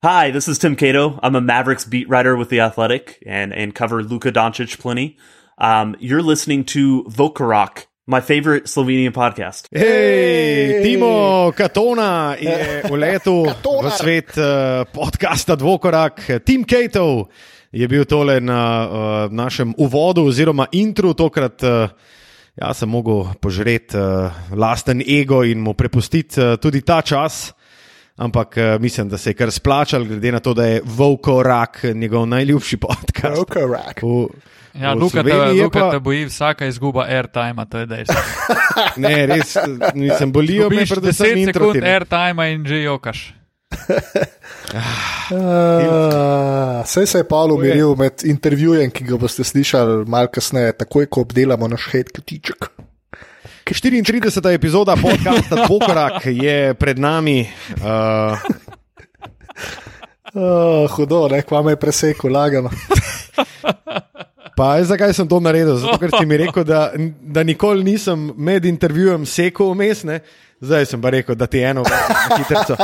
Hi, this is Tim Cato. I'm a Mavericks beat writer with The Athletic and, and cover Luka Doncic plenty. Um, you're listening to Vokarok, my favorite Slovenian podcast. Hej, Timo Katona je uletel v svet uh, podcasta Dvokorak. Tim Cato je bil tole na uh, našem uvodu oziroma intru, tokrat uh, jaz sem mogel požreti uh, lasten ego in mu prepustiti uh, tudi ta čas. Ampak uh, mislim, da se je kar splačal, glede na to, da je Vokorak njegov najljubši podcast. Vokorak. Ja, Luka, te, Luka pa... te boji vsaka izguba airtime, to je dejstvo. ne, res nisem bolijo, me predvsem intro. 10 sekund airtime in že jokaš. uh, Vse se je Pavel umiril med intervjujem, ki ga boste slišali malo kasneje, takoj ko obdelamo naš hit kotiček. 34. epizoda podcasta Dvokorak je pred nami. Uh... Uh, hudo, nekaj me je preseklo, lagano. Pa, zakaj sem to naredil? Zato, ker si mi rekel, da, da nikoli nisem med intervjujem sekal vmes, zdaj sem pa rekel, da ti eno hitro.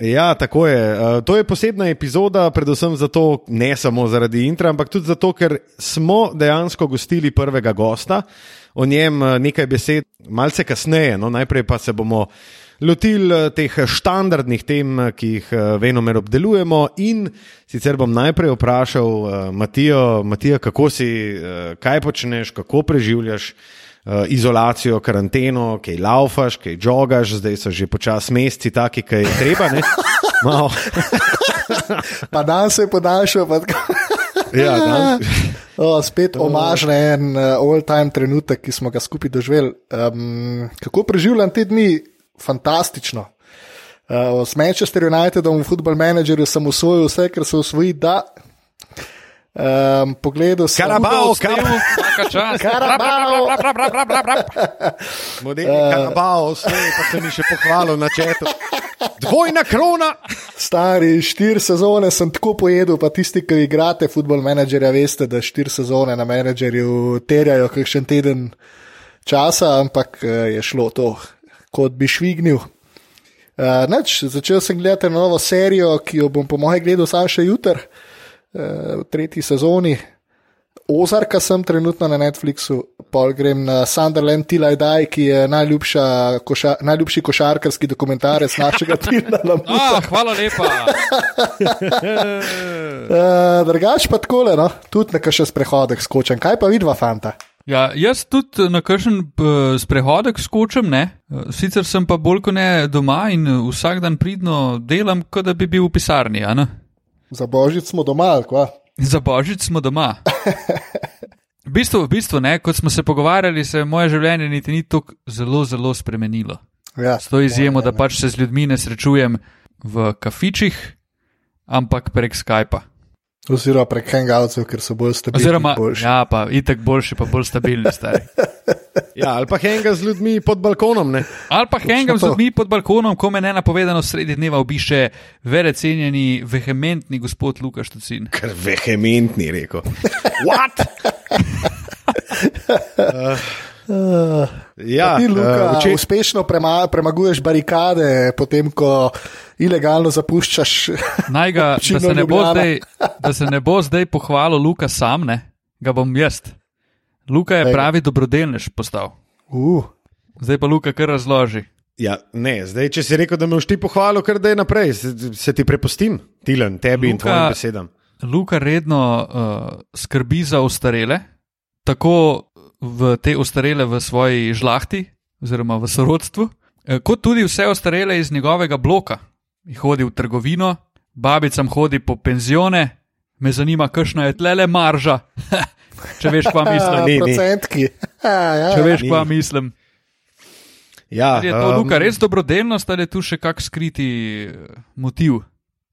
ja, tako je. Uh, to je posebna epizoda, predvsem zato, ne samo zaradi intra, ampak tudi zato, ker smo dejansko gostili prvega gosta o njem eh, nekaj besed, malce kasneje. No, najprej pa se bomo lotili eh, teh standardnih tem, eh, ki jih venomer obdelujemo. In sicer bom najprej vprašal Matijo, Matija, kako si, kaj počneš, kako preživljaš. Izolacijo, karanteno, kaj laufaš, kaj jogaš, zdaj so že počasi meseci, taki, kaj je treba. pa dan se je podaljšal. Ja, o, spet omaž na en uh, all-time trenutek, ki smo ga skupaj doživeli. Um, kako preživljam te dni? Fantastično. Uh, s Manchester Unitedom v Football Managerju sem usvojil vse, kar se usvoji. Um, pogledal sem, karabao, karabao, karabao. Modeli karabao, vse pa se mi še pohvalil na četu. Dvojna krona. Stari štiri sezone sem tako pojedel, pa tisti, ki igrate football menedžerja, veste, da štiri sezone na menedžerju terjajo kakšen teden časa, ampak eh, je šlo to, kot bi švignil. Uh, neč, začel sem gledati novo serijo, ki jo bom po mojem gledal samo še jutri. Eh, v tretji sezoni. Ozarka sem trenutno na Netflixu, pol grem na Sunderland Tilaj Daj, ki je koša, najljubši košarkarski dokumentarec našega Tilna. ah, hvala lepa. uh, drugač pa tako, no? tudi nekaj še sprehodek skočem. Kaj pa vidva, fanta? Ja, jaz tudi na kakšen sprehodek skočim, ne? sicer sem pa bolj kot ne doma in vsak dan pridno delam, kot da bi bil v pisarni. Za božič smo doma, kva? Za božič smo doma. V bistvu, v bistvu ne, kot smo se pogovarjali, se moje življenje niti ni tako zelo, zelo spremenilo. Ja, S to izjemo, da pač se z ljudmi ne srečujem v kafičih, ampak prek Skypa. Oziroma prek hangoutov, ker so bolj stabilni. Oziroma, ja, pa itek boljši, pa bolj stabilni, stari. ja, ali pa hanga z ljudmi pod balkonom. Ne? Ali pa hanga z ljudmi pod balkonom, ko me ne napovedano sredi dneva obiše vere cenjeni, vehementni gospod Lukaš Tucin. Ker vehementni, rekel. What? uh. Uh, ja, ti, Luka, uh, če uspešno prema, premaguješ barikade, potem ko ilegalno zapuščaš. Najga, da, se zdaj, da se ne bo zdaj pohvalil Luka sam, ne? ga bom jaz. Luka je pravi dobrodelnež postal. Uh. Zdaj pa Luka kar razloži. Ja, ne, zdaj, če si rekel, da me boš ti pohvalil, kar da je naprej, se, se ti prepustim, Tilan, tebi Luka, in tvojim besedam. Luka redno uh, skrbi za ustarele, tako v te ostarele v svoji žlahti, oziroma v sorodstvu, eh, kot tudi vse ostarele iz njegovega bloka. Hodi v trgovino, babicam hodi po penzione, me zanima, kakšna je tle le marža. Če veš, pa mislim, ni procentki. Če veš, pa mislim. Ja, je to um, res dobrodelnost ali je tu še kak skriti eh, motiv?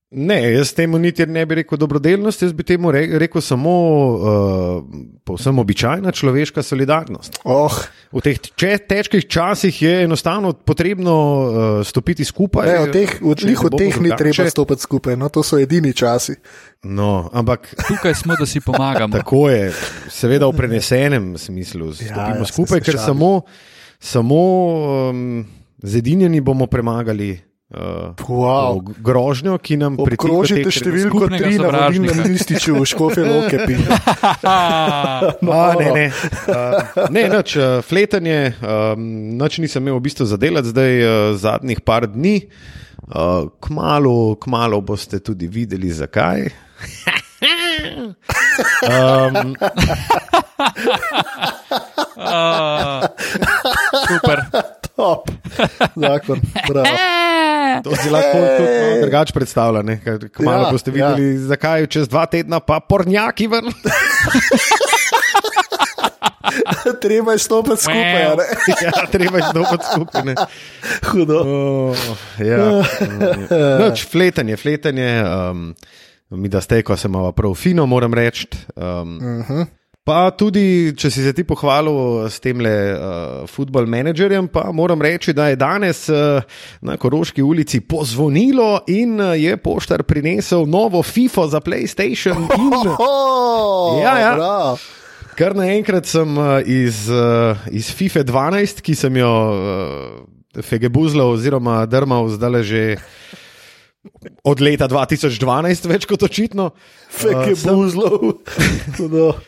Ne, jaz temu niti ne bi rekel dobrodelnost, jaz bi temu rekel samo uh, povsem običajna človeška solidarnost. Oh. V teh težkih časih je enostavno potrebno uh, stopiti skupaj. Ne, v teh, v, v teh ni treba stopiti skupaj, no, to so edini časi. No, ampak tukaj smo, da si pomagamo. Tako je, seveda v prenesenem smislu, ja, stopimo ja, skupaj, ker samo, samo um, zedinjeni bomo premagali Uh, Wow. grožnjo, ki nam Obkrožite teh- številko skupnega 3 na volilnem lističu v škofe loke. Ah, A, ne, ne. Uh, ne, nič, uh, fletanje, um, nič nisem imel v bistvu zadelati zdaj uh, zadnjih par dni. Uh, kmalo, kmalo boste tudi videli, zakaj. um, ah, super. Top. Zakon. Bravo. to si lahko tudi malo drugače predstavlja. Kmalo Ja, boste videli, ja. zakaj čez dva tedna pa pornjaki ven. Treba je stopiti skupaj. ja, treba je stopiti skupaj. ne. Hudo. Oh, ja. Noč, fletanje, fletanje. Um, mi da ste, ko sem malo prav fino, moram reči. Um, uh -huh. Pa tudi, če si se ti pohvalil s tem le uh, football menedžerjem, pa moram reči, da je danes uh, na Koroški ulici pozvonilo in uh, je poštar prinesel novo FIFO za PlayStation. In, Ja, ja. bravo. Kar naenkrat sem uh, iz, uh, iz FIFA 12, ki sem jo uh, fegebuzlal oziroma drmal zdaj že od leta 2012, več kot očitno. Fake je sem- buzlov. Hudo.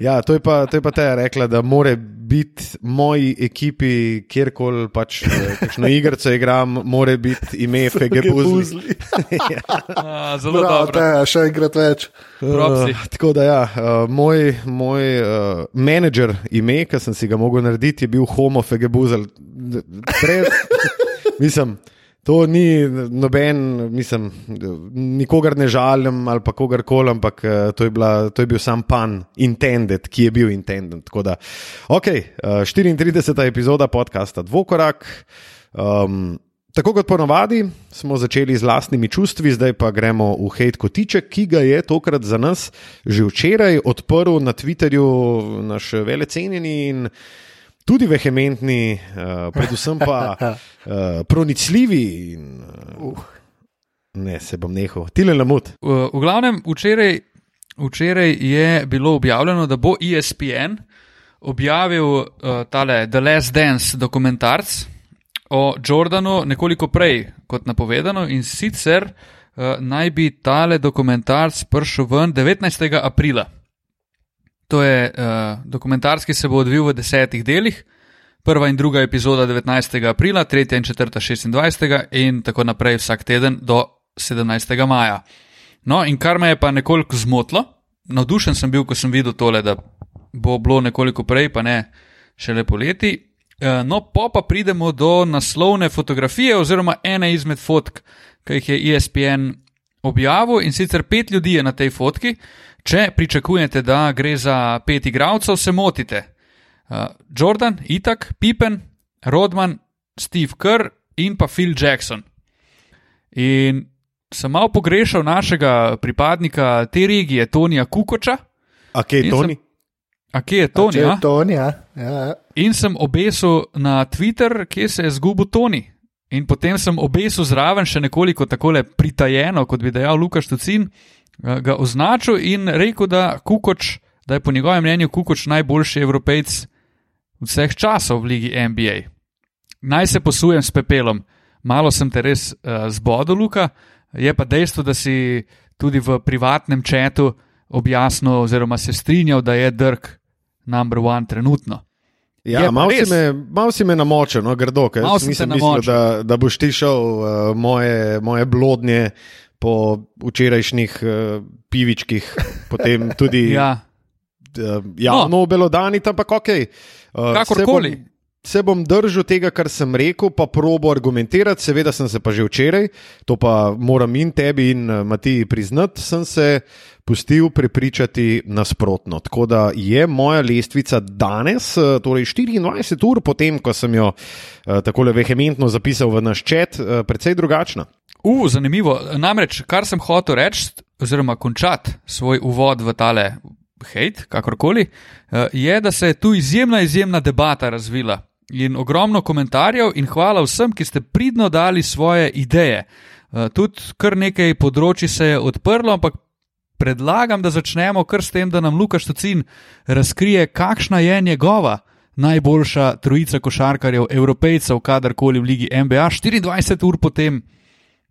Ja, to je pa, to je pa teja rekla, da more biti moji ekipi, kjerkoli pač eh, kakšno igrico igram, more biti ime fegebuzli. Buzli. Ah, zelo Bravo, dobro. te, še enkrat več. Propsi. Uh, tako da, ja, uh, moj, moj uh, menedžer ime, ki sem si ga mogel narediti, je bil Homo Fegebuzel. Pred, mislim, to ni noben, mislim, nikogar ne žalim ali pa kogarkoli, ampak uh, to, je bila, to je bil sam pan, intended, ki je bil intended. Tako da, ok, uh, 34. epizoda podcasta Dvokorak. Um, Tako kot ponavadi, smo začeli z lastnimi čustvi, zdaj pa gremo v hate kotiček, ki ga je tokrat za nas že včeraj odprl na Twitterju naš velecenjeni in tudi vehementni, uh, predvsem pa uh, pronicljivi. In, uh, ne, se bom nehal. Tile lamut. V, v glavnem, včeraj, včeraj je bilo objavljeno, da bo ESPN objavil uh, tale The Last Dance dokumentarc o Jordanu nekoliko prej kot napovedano in sicer uh, naj bi tale dokumentarc prišel ven 19. aprila. To je uh, dokumentarc, ki se bo odvil v desetih delih. Prva in druga epizoda 19. aprila, tretja in četrta 26. in tako naprej vsak teden do 17. maja. No, in kar me je pa nekoliko zmotilo, navdušen sem bil, ko sem videl tole, da bo bilo nekoliko prej, pa ne šele poleti. Eh, No, po pa pridemo do naslovne fotografije, oziroma ene izmed fotk, ki jih je ESPN objavil, in sicer pet ljudi je na tej fotki. Če pričakujete, da gre za pet igralcev, se motite. Uh, Jordan, Itak, Pippen, Rodman, Steve Kerr in pa Phil Jackson. In sem malo pogrešal našega pripadnika te regije, Tonija Kukoča. A kje je sem- Toni? A kje je Toni? je a? Toni, ja. ja. ja. In sem obesil na Twitter, kje se je zgubil Toni. In potem sem obesil zraven še nekoliko tako pritajeno, kot bi dejal Lukaš Tucin, ga označil in rekel, da, Kukoč, da je po njegovem mnenju Kukoč najboljši evropejc vseh časov v ligi NBA. Naj se posujem s pepelom. Malo sem te res uh, zbodel, Luka, je pa dejstvo, da si tudi v privatnem četu objasnil oziroma se strinjal, da je Dirk number one trenutno. Je Ja, malo si, me, mal si me namočil, no, grdo, ker te nisem mislil, namočil. da, da boš ti šel uh, moje, moje blodnje po včerajšnjih uh, pivičkih, potem tudi Ja, uh, javno no. obelodaniti, ampak ok. Uh, kakorkoli. Se bom, se bom držal tega, kar sem rekel, pa probo argumentirati. Seveda sem se pa že včeraj, to pa moram in tebi in Matiji priznati, sem se pustil prepričati nasprotno. Tako da je moja lestvica danes, torej 24 ur potem, ko sem jo uh, tako vehementno zapisal v naš čet, uh, precej drugačna. Uh, zanimivo. Namreč, kar sem hotel reči, oziroma končati svoj uvod v tale hate, kakorkoli, eh, je, da se je tu izjemna, izjemna debata razvila. In ogromno komentarjev, in hvala vsem, ki ste pridno dali svoje ideje. Eh, Tudi kar nekaj področji se je odprlo, ampak predlagam, da začnemo kar s tem, da nam Lukaš Tocin razkrije, kakšna je njegova najboljša trojica košarkarjev, evropejcev, kadarkoli v ligi NBA, 24 ur potem,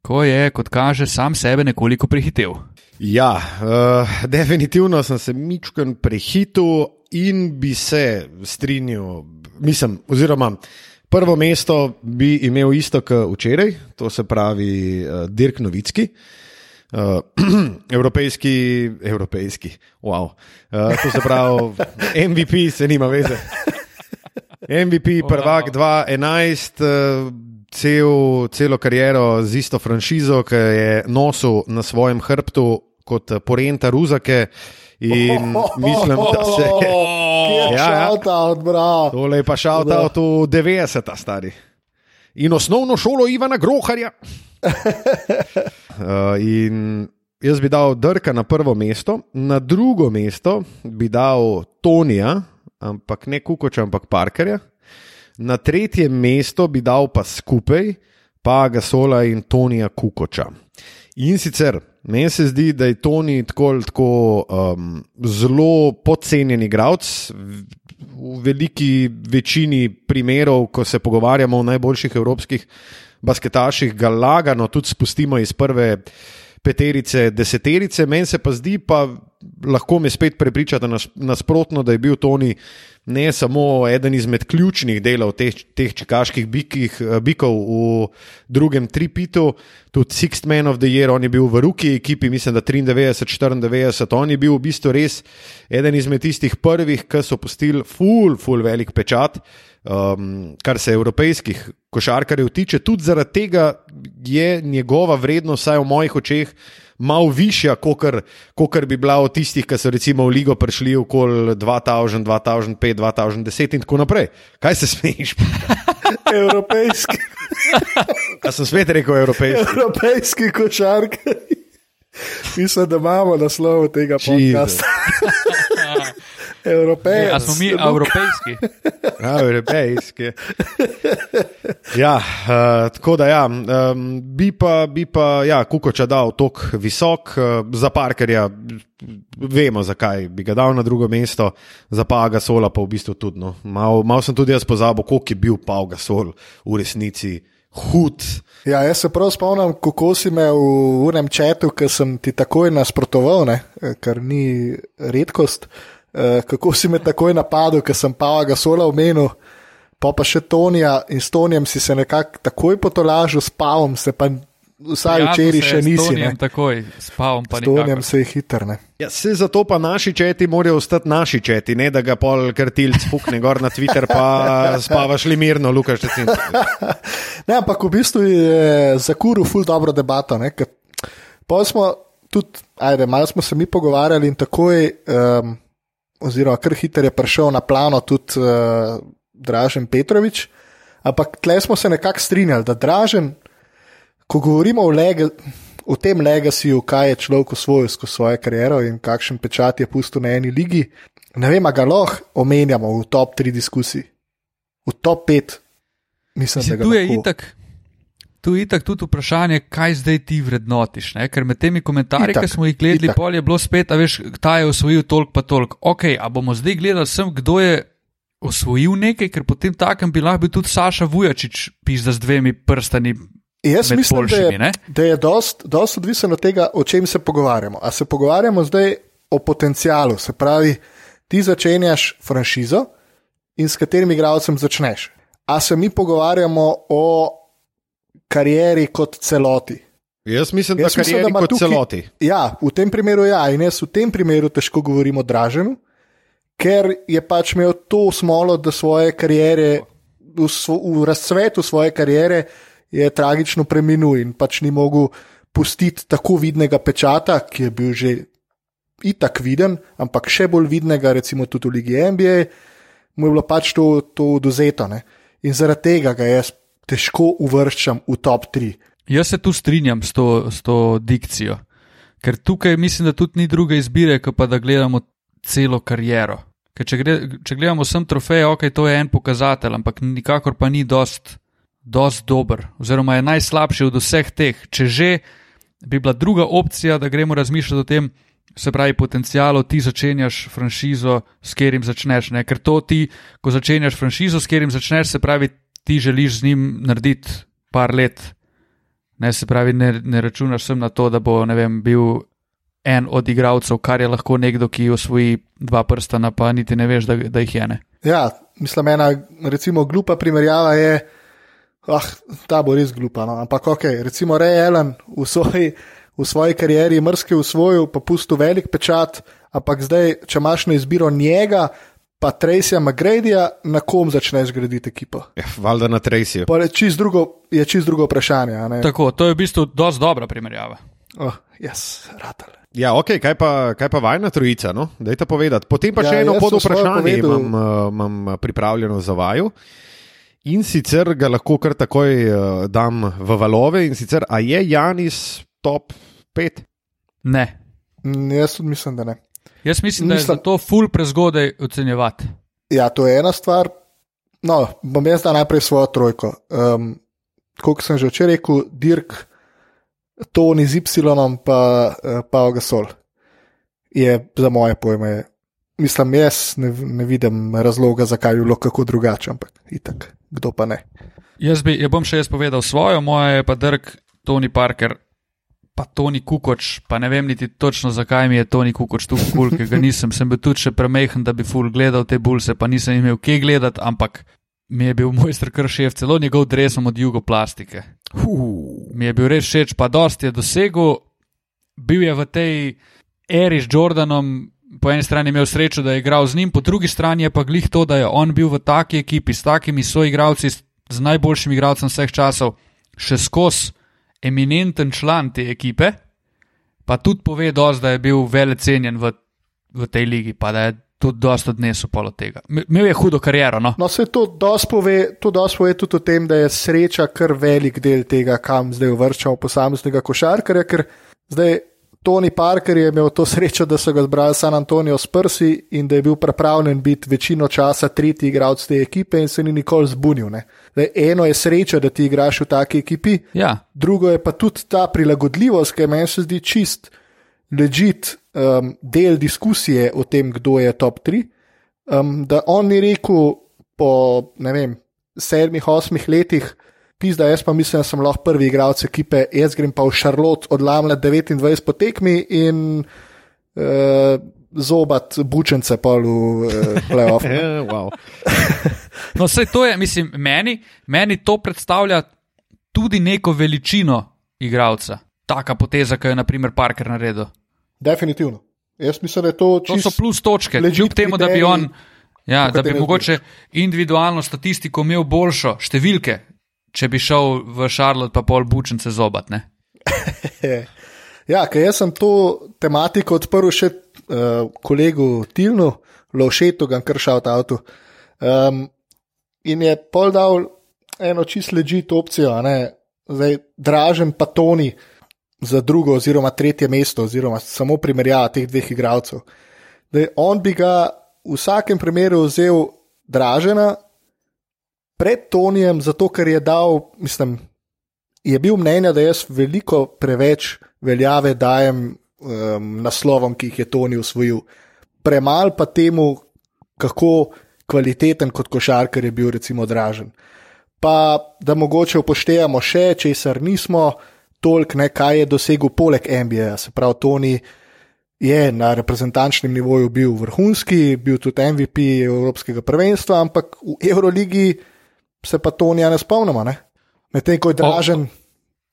ko je, kot kaže, sam sebe nekoliko prehitev. Ja, uh, definitivno sem se mičken prehitil in bi se strinjal, mislim, oziroma prvo mesto bi imel isto kot včeraj, to se pravi uh, Dirk Novicki. Uh, evropejski, evropejski, wow. Uh, to se pravi, MVP se nima veze. MVP, prvak 2011, uh, cel, celo kariero z isto franšizo, ki je nosil na svojem hrbtu kot porenta Ruzake. In mislim, da se je. Ja, ja. Shoutout, bro. Tole je pa šalta v 90-ta stari. In osnovno šolo Ivana Groharja. Uh, in jaz bi dal Drka na prvo mesto, na drugo mesto bi dal Tonija, ampak ne Kukoča, ampak Parkerja. Na tretje mesto bi dal pa skupaj pa Gasola in Tonija Kukoča. In sicer meni se zdi, da je Toni tako, um, zelo podcenjen igralec. V veliki večini primerov, ko se pogovarjamo o najboljših evropskih basketaših, ga lagano tudi spustimo iz prve peterice, deseterice. Meni se pa zdi, pa lahko me spet prepričate nasprotno, da je bil Toni ne samo eden izmed ključnih delov teh, teh čikaških bikih, bikov v drugem tripitu, tudi Sixth Man of the Year, on je bil v ruki ekipi, mislim, da 93-94, on je bil v bistvu res eden izmed tistih prvih, ki so postili full, full velik pečat. Um, kar se evropejskih košarkarjev tiče, tudi zaradi tega je njegova vrednost, vsaj v mojih očeh, malo višja, kot bi bila od tistih, ki so recimo v Ligo prišli okoli 2000, 2005, 2010 in tako naprej. Kaj se smeješ? Evropejski. A sem spet rekel evropejski? Evropejski košarkar. Mislim, da imamo naslov tega podcasta. Evropejski. A smo mi evropejski? Ja, evropejski. Ja, uh, tako da ja, um, bi pa, bi pa ja, Kukoča dal tok visok, uh, za Parkerja vemo, zakaj bi ga dal na drugo mesto, za Paga Sola pa v bistvu tudi. No. Mal, mal sem tudi jaz pozabil, koliko je bil Paga Sol v resnici. Hud. Ja, jaz se prav spomnim, kako si me v unem četu, ki sem ti takoj nasprotoval, ne, kar ni redkost. Uh, kako si me takoj napadel, ker sem pa ga sola omenil, pa pa še Tonija in s Tonijem si se nekako takoj potolažil, s Pavom se pa vsaj včeraj še nisi. Tonijem takoj, s Pavom pa S Tonijem se je hitro. Ja, se zato pa naši četi morajo ostati naši četi, ne da ga pol krtil spukne gor na Twitter, pa spavaš li mirno, Lukaš. ne, ampak v bistvu je za kuru ful dobro debato. Pa smo tudi, ajde, malo smo se mi pogovarjali in takoj. Um, oziroma kar hitro je prišel na plano tudi uh, Dražen Petrovič. Ampak tle smo se nekako strinjali, da Dražen, ko govorimo o, lega, o tem legacyju, kaj je človek osvojil skozi svojo kariero in kakšen pečat je pustil na eni ligi, ne vem, ga lahko omenjamo v top 3 diskusiji. V top 5, mislim, da tu je itak. Tu je itak tudi vprašanje, kaj zdaj ti vrednotiš. Ne? Ker med temi komentarji, ki smo jih gledali, itak. pol je bilo spet, a veš, ta je osvojil toliko, pa toliko. Ok, a bomo zdaj gledali sem, kdo je osvojil nekaj, ker potem takem bi lahko bil tudi Saša Vujačič, pisa z dvemi prstani. Jaz mislim, da boljšimi, ne? je, da je dost, dost odvisno od tega, o čem se pogovarjamo. A se pogovarjamo zdaj o potencialu, se pravi, ti začenjaš franšizo in s katerim igralcem začneš. A se mi pogovarjamo o karieri kot celoti. Jaz mislim, da Jaz mislim, karieri da kot tukaj- celoti. Ja, v tem primeru ja, in jaz v tem primeru težko govorim o Draženu, ker je pač imel to smolo, da svoje kariere, v, v razcvetu svoje kariere je tragično preminul in pač ni mogel pustiti tako vidnega pečata, ki je bil že itak viden, ampak še bolj vidnega, recimo tudi v Ligi NBA, mu je bilo pač to, to oduzeto. Ne? In zaradi tega ga jaz težko uvrščam v top 3. Jaz se tu strinjam s to, s to dikcijo, ker tukaj mislim, da tudi ni druge izbire, kot pa da gledamo celo kariero. Ker če, gre, če gledamo sem trofeje, ok, to je en pokazatelj, ampak nikakor pa ni dost, dost dober, oziroma je najslabši od vseh teh. Če že bi bila druga opcija, da gremo razmišljati o tem, se pravi, potencijalov, ti začenjaš franšizo, s katerim začneš. Ne? Ker to ti, ko začenjaš franšizo, s katerim začneš, se pravi, ti želiš z njim narediti par let Ne, se pravi, ne, ne računaš sem na to, da bo vem, bil en od igralcev, kar je lahko nekdo, ki osvoji dva prsta, pa niti ne veš, da, da jih je ne. Ja, mislim, ena recimo glupa primerjava je, ah, ta bo res glupa. No? Ampak ok, recimo Ray Allen v svoji, v svoji karieri mrske usvojil, pa pustil velik pečat, ampak zdaj, če imaš na izbiro njega, pa Tracyja McGradyja, na kom začneš graditi ekipo? Ja, valjda na Tracyju. Je čist drugo, drugo vprašanje. Tako, to je v bistvu dosti dobra primerjava. Oh, yes, ratal. Ja, ok, kaj pa, kaj pa vajna trojica, no? dajte povedati. Potem pa ja, še eno pod vprašanje imam, uh, imam pripravljeno za vaju. In sicer ga lahko kar takoj uh, dam v valove. In sicer, a je Janis top 5? Ne. Mm, jaz mislim, da ne. Jaz mislim, da mislim, je to ful prezgodaj ocenjevati. Ja, to je ena stvar. No, bom jaz dal najprej svojo trojko. Um, kot sem že včeraj rekel, Dirk, Tony z Y, pa uh, Pao Gasol. Je za moje pojme. Mislim, jaz ne, ne vidim razloga, zakaj bi bilo kako drugače, ampak itak, kdo pa ne. Jaz, bi, jaz bom še jaz povedal svojo, moje je pa Dirk, Tony Parker, pa Toni Kukoč, pa ne vem niti točno, zakaj mi je Toni Kukoč tu kul, ker ga nisem, sem bil tudi še premehen, da bi ful gledal te bulse, pa nisem imel kje gledati, ampak mi je bil mojster kršev, celo njegov dresom od jugoplastike. Uh. Mi je bil res všeč, pa dosti je dosegel, bil je v tej eri s Jordanom. Po eni strani je imel srečo, da je igral z njim, po drugi strani je pa glih to, da je on bil v taki ekipi s takimi soigravci, z najboljšim igralcem vseh časov, še skozi eminenten član te ekipe, pa tudi pove, dost, da je bil velik cenjen v, v tej ligi, pa da je tudi dosta odnesel polo tega. Imel je hudo kariero. No, no se to dosti pove, pove tudi o tem, da je sreča kar velik del tega, kam zdaj uvrščamo posameznega košarkarja, ker zdaj Tony Parker je imel to srečo, da so ga zbrali San Antonijo s prsi in da je bil pripravljen biti večino časa tretji igralec te ekipe in se ni nikoli zbunil. Zdaj, eno je sreča, da ti igraš v taki ekipi, ja. drugo je pa tudi ta prilagodljivost, ki meni se zdi čist ležit um, del diskusije o tem, kdo je top 3. Um, da on ni rekel po vem, sedmih, osmih letih, Pizda, jaz pa mislim, da sem lahko prvi igralec ekipe, jaz grem pa v Šarlot odlamle 29 po tekmi in uh, zobat bučence pa v uh, playoff. wow. no, vse to je, mislim, meni, meni to predstavlja tudi neko veličino igralca. Taka poteza, ki jo je naprimer Parker naredil. Definitivno. Jaz mislim, da je to čisto. To so plus točke, kljub temu, da bi on. Ja, da bi mogoče individualno statistiko imel boljšo, številke, če bi šel v Šarlot, pa pol bučence zobat. ja, ker jaz sem to tematiko odprl še uh, kolegu Tilnu, Lovšetu, ga kršal ta avto. Um, in je pol dal eno čist ležit opcijo, zdaj dražen pa Toni za drugo oziroma tretje mesto, oziroma samo primerjava teh dveh igralcev. On bi ga v vsakem primeru vzel dražena, pred Tonijem, zato ker je dal, mislim, je bil mnenja, da jaz veliko preveč veljave dajem um, naslovom, ki jih je Toni usvojil. Premal pa temu, kako kvaliteten kot košarkar je bil, recimo, dražen. Pa da mogoče upoštevamo še, česar nismo, toliko, ne, kaj je dosegel poleg NBA. Se pravi, Toni je na reprezentančnem nivoju bil vrhunski, bil tudi MVP Evropskega prvenstva, ampak v Euroligi se pa to nja ne spomnimo, medtem ko je dražen.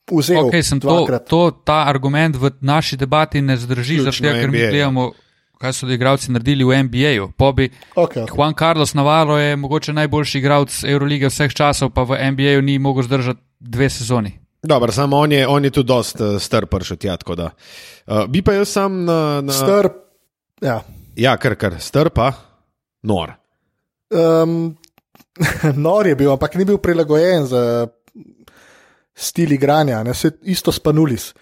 Vzel, okay, to, to, ta argument v naši debati ne zdrži, zato ker mi gledamo, kaj so igralci naredili v NBA-ju. Okay, okay. Juan Carlos Navarro je mogoče najboljši igralec Eurolige vseh časov, pa v NBA-ju ni mogel zdržati dve sezoni. Dobro, samo on je, on je tudi dost uh, strp še tja. Uh, bi pa jaz sam na. na... Strp. Ja, ja kar kar strpa, nor. Um, nor je bil, ampak ni bil prilagojen za stil igranja, ne se isto spanulis.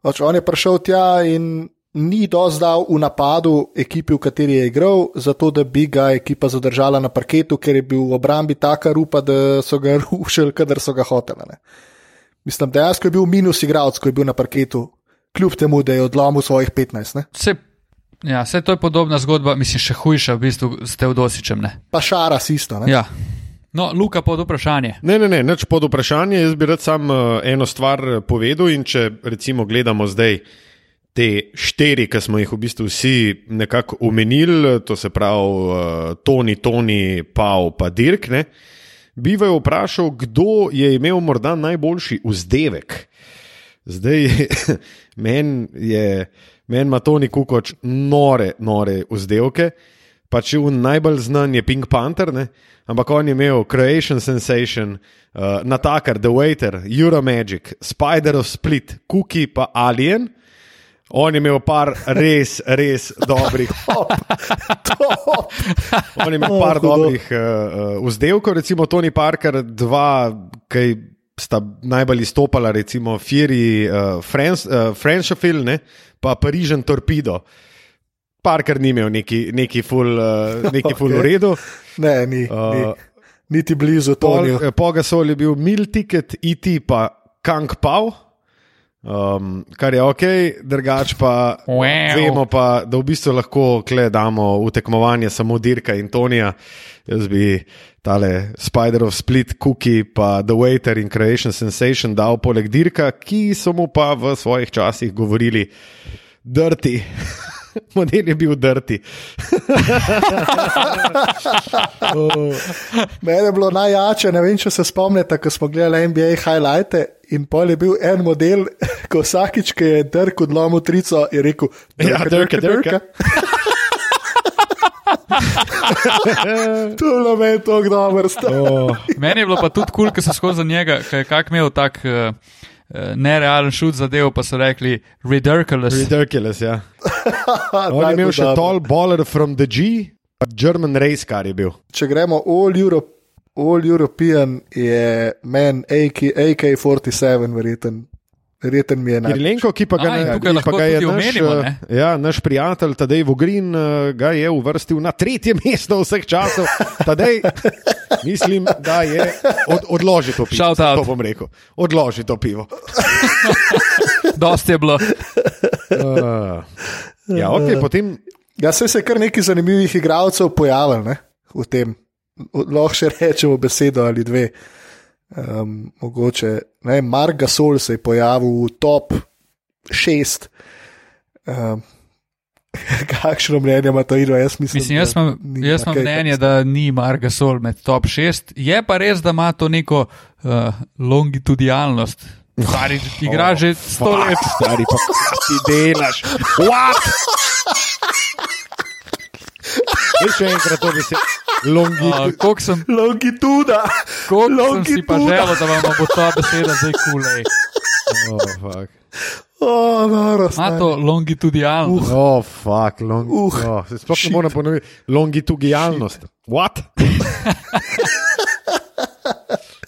Pač on je prišel tja in ni dozdal v napadu ekipi, v kateri je igral, zato da bi ga ekipa zadržala na parketu, ker je bil v obrambi taka rupa, da so ga rušili, kadar so ga hoteli. Ne. Mislim, dejansko je bil minus igralec, ko je bil na parketu, kljub temu, da je odlomil svojih 15. Se, ja, vse to je podobna zgodba, mislim, še hujša, v bistvu s Teodosičem. Pa šara isto. Ja. No, Luka, pod vprašanje. Ne, ne, ne, neč pod vprašanje. Jaz bi rad sam uh, eno stvar eh, povedal. In če recimo gledamo zdaj te štiri, ki smo jih v bistvu vsi nekako omenili, to se pravi uh, Toni, Toni, Pau, pa Dirk, ne, bi vaju vprašal, kdo je imel morda najboljši vzdevek. Zdaj, meni je, meni ima Toni Kukoč nore, nore vzdevke. Pač v najbolj znan je Pink Panther, ne? ampak on je imel Creation Sensation, uh, Natakar, The Waiter, Euromagic, Spider of Split, Cookie pa Alien. On je imel par res, res dobrih. On je imel par Oh, dobrih uh, uh, vzdevkov, recimo Tony Parker, dva, ki sta najbolj izstopala, recimo Fury, uh, French, uh, Frenchafil, ne, pa Parižen Torpedo. Parker ni imel neki, neki full, uh, neki full Ok. v redu. Ne, ni, uh, ni. Uh, Niti blizu Tonijo. Pogasol je bil Mil Ticket, IT pa Kang Pau. Um, kar je ok, drugače pa Wow. vemo, pa, da v bistvu lahko kle damo v tekmovanje samo Dirka in Tonija. Jaz bi tale Spider of Split, Cookie, pa The Waiter in Creation Sensation dal poleg Dirka, ki so mu pa v svojih časih govorili, drti. Model je bil drti. Mene je bilo najjače, ne vem, če se spomnite, ko smo gledali NBA highlighte in pol je bil en model, ko vsakič, ki je drk odlomil trico, je rekel: Ja, Dirka, Dirka." To je bilo meni tako dobro. Oh. Meni je bilo pa tudi kul, cool, ker so skozi njega, ki je kak imel tak uh, nerealen šut zadev, pa so rekli ridiculous. Ridiculous, ja. On je imel še tall baller from the G, pa German race car je bil. Če gremo all, Europe, all European, je meni AK, AK-47, verjeten. Verjeten mi je naj. Kirilenko, ki pa ga, A, ne, tukaj ki pa ga je naš, omenimo, eh, ne? ja, naš prijatelj Tadej Vogrin eh, ga je uvrstil na tretje mesto vseh časov. Tadej, mislim, da je od, odloži to pivo. Out. To bom rekel. Odloži to pivo. Dosti je bilo. Uh, ja, ok, potem. Ja, se je kar nekaj zanimivih igralcev pojavil ne, v tem. Lahko še rečemo besedo ali dve. Um, mogoče, ne, Mark Gasol se je pojavil v top šest. Um, kakšno mnenje ima to ino? Jaz mislim, Mislim, jaz da imam, ni jaz imam mnenje, da ni Marga Sol med top 6. Je pa res, da ima to neko uh, longitudinalnost. Stari igra že sto let. Stari, pa ti delaš? What? Veš še enkrat to besedo. Longi. Uh, Koliko sem, Longituda! koliko sem si pa želel, da vam bo ta beseda zdaj kulej. Oh, fuck. Oh, noro, Ima stari. to longitudinalnost. Oh, fuck, long, Uh, oh, se sploh ne morem ponoviti. Longitudinalnost. What?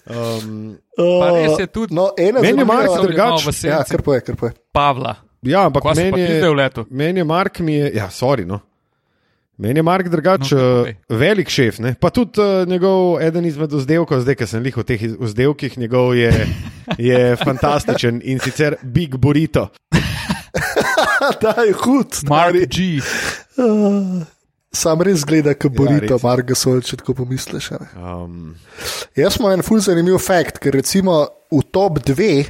um, Oh, res je tudi No, ena Meni je Mark Sem imel drugače. v Ja, kar poje, kar poje. Pavla. ja, ampak meni je, meni je Mark, mi je, ja, sorry, no. Meni je Mark drugače No, povej. velik šef, ne? pa tudi uh, njegov eden izmed vzdevkov, zdaj, ki sem jih v teh vzdevkih, njegov je, je fantastičen in sicer Big Burrito. Ta je hud, Mark stari. G. Ah, Sam res gleda, kot borito, res. ja, Marga Sol, če tako pomisliš. a ne. Um, Jaz imam en ful zanimiv fakt, ker recimo v top 2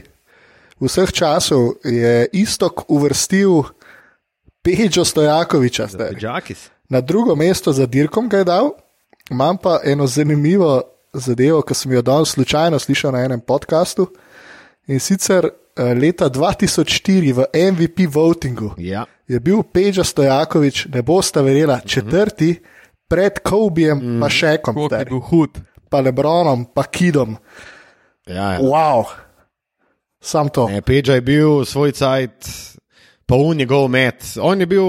vseh časov je istok uvrstil Peđo Stojakoviča. zdaj. Na drugo mesto za dirkom ga je dal, imam pa eno zanimivo zadevo, ki sem jo danes slučajno slišal na enem podkastu. In sicer eh, leta 2004 v MVP votingu Ja. je bil Peđa Stojakovič, ne boste verjela, četrti pred Kobijem, mm. pa Šekom, Koliko je stari, bil hud. pa Lebronom, pa Kidom. Ja, ja. Wow, sam to. Ne, Peđa je bil svoj cajt, pa v njegov met. On je, bil,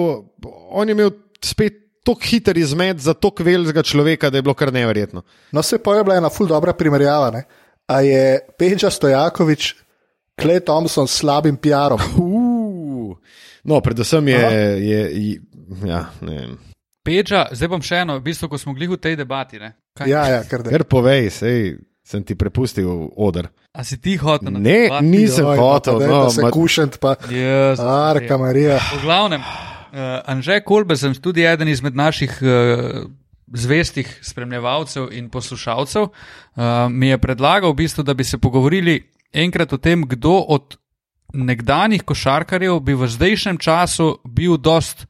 on je imel spet tako hiter izmed za tako velikega človeka, da je bilo kar neverjetno. No, se pa je bila ena ful dobra primerjava. Ne? A je Peđa Stojakovič, Klej Thompson s slabim PR-om. Uh, no, predvsem je. Aha. je, je ja, ne. Peča, zdaj bom še eno, v bistvu, ko smo bili v tej debati. ne. Kaj, Ja, ja, kar da. Ker povej, sej sem ti prepustil odr. A si ti hotel na Ne, debati? nisem Joj, hotel. pa No, dajte se ma, kušent, pa Jaz, Arka Marija. V glavnem, uh, Anže Kolbe sem tudi eden izmed naših uh, zvestih spremljevalcev in poslušalcev. Uh, mi je predlagal, v bistvu, da bi se pogovorili enkrat o tem, kdo od nekdanjih košarkarjev bi v zdajšnjem času bil dost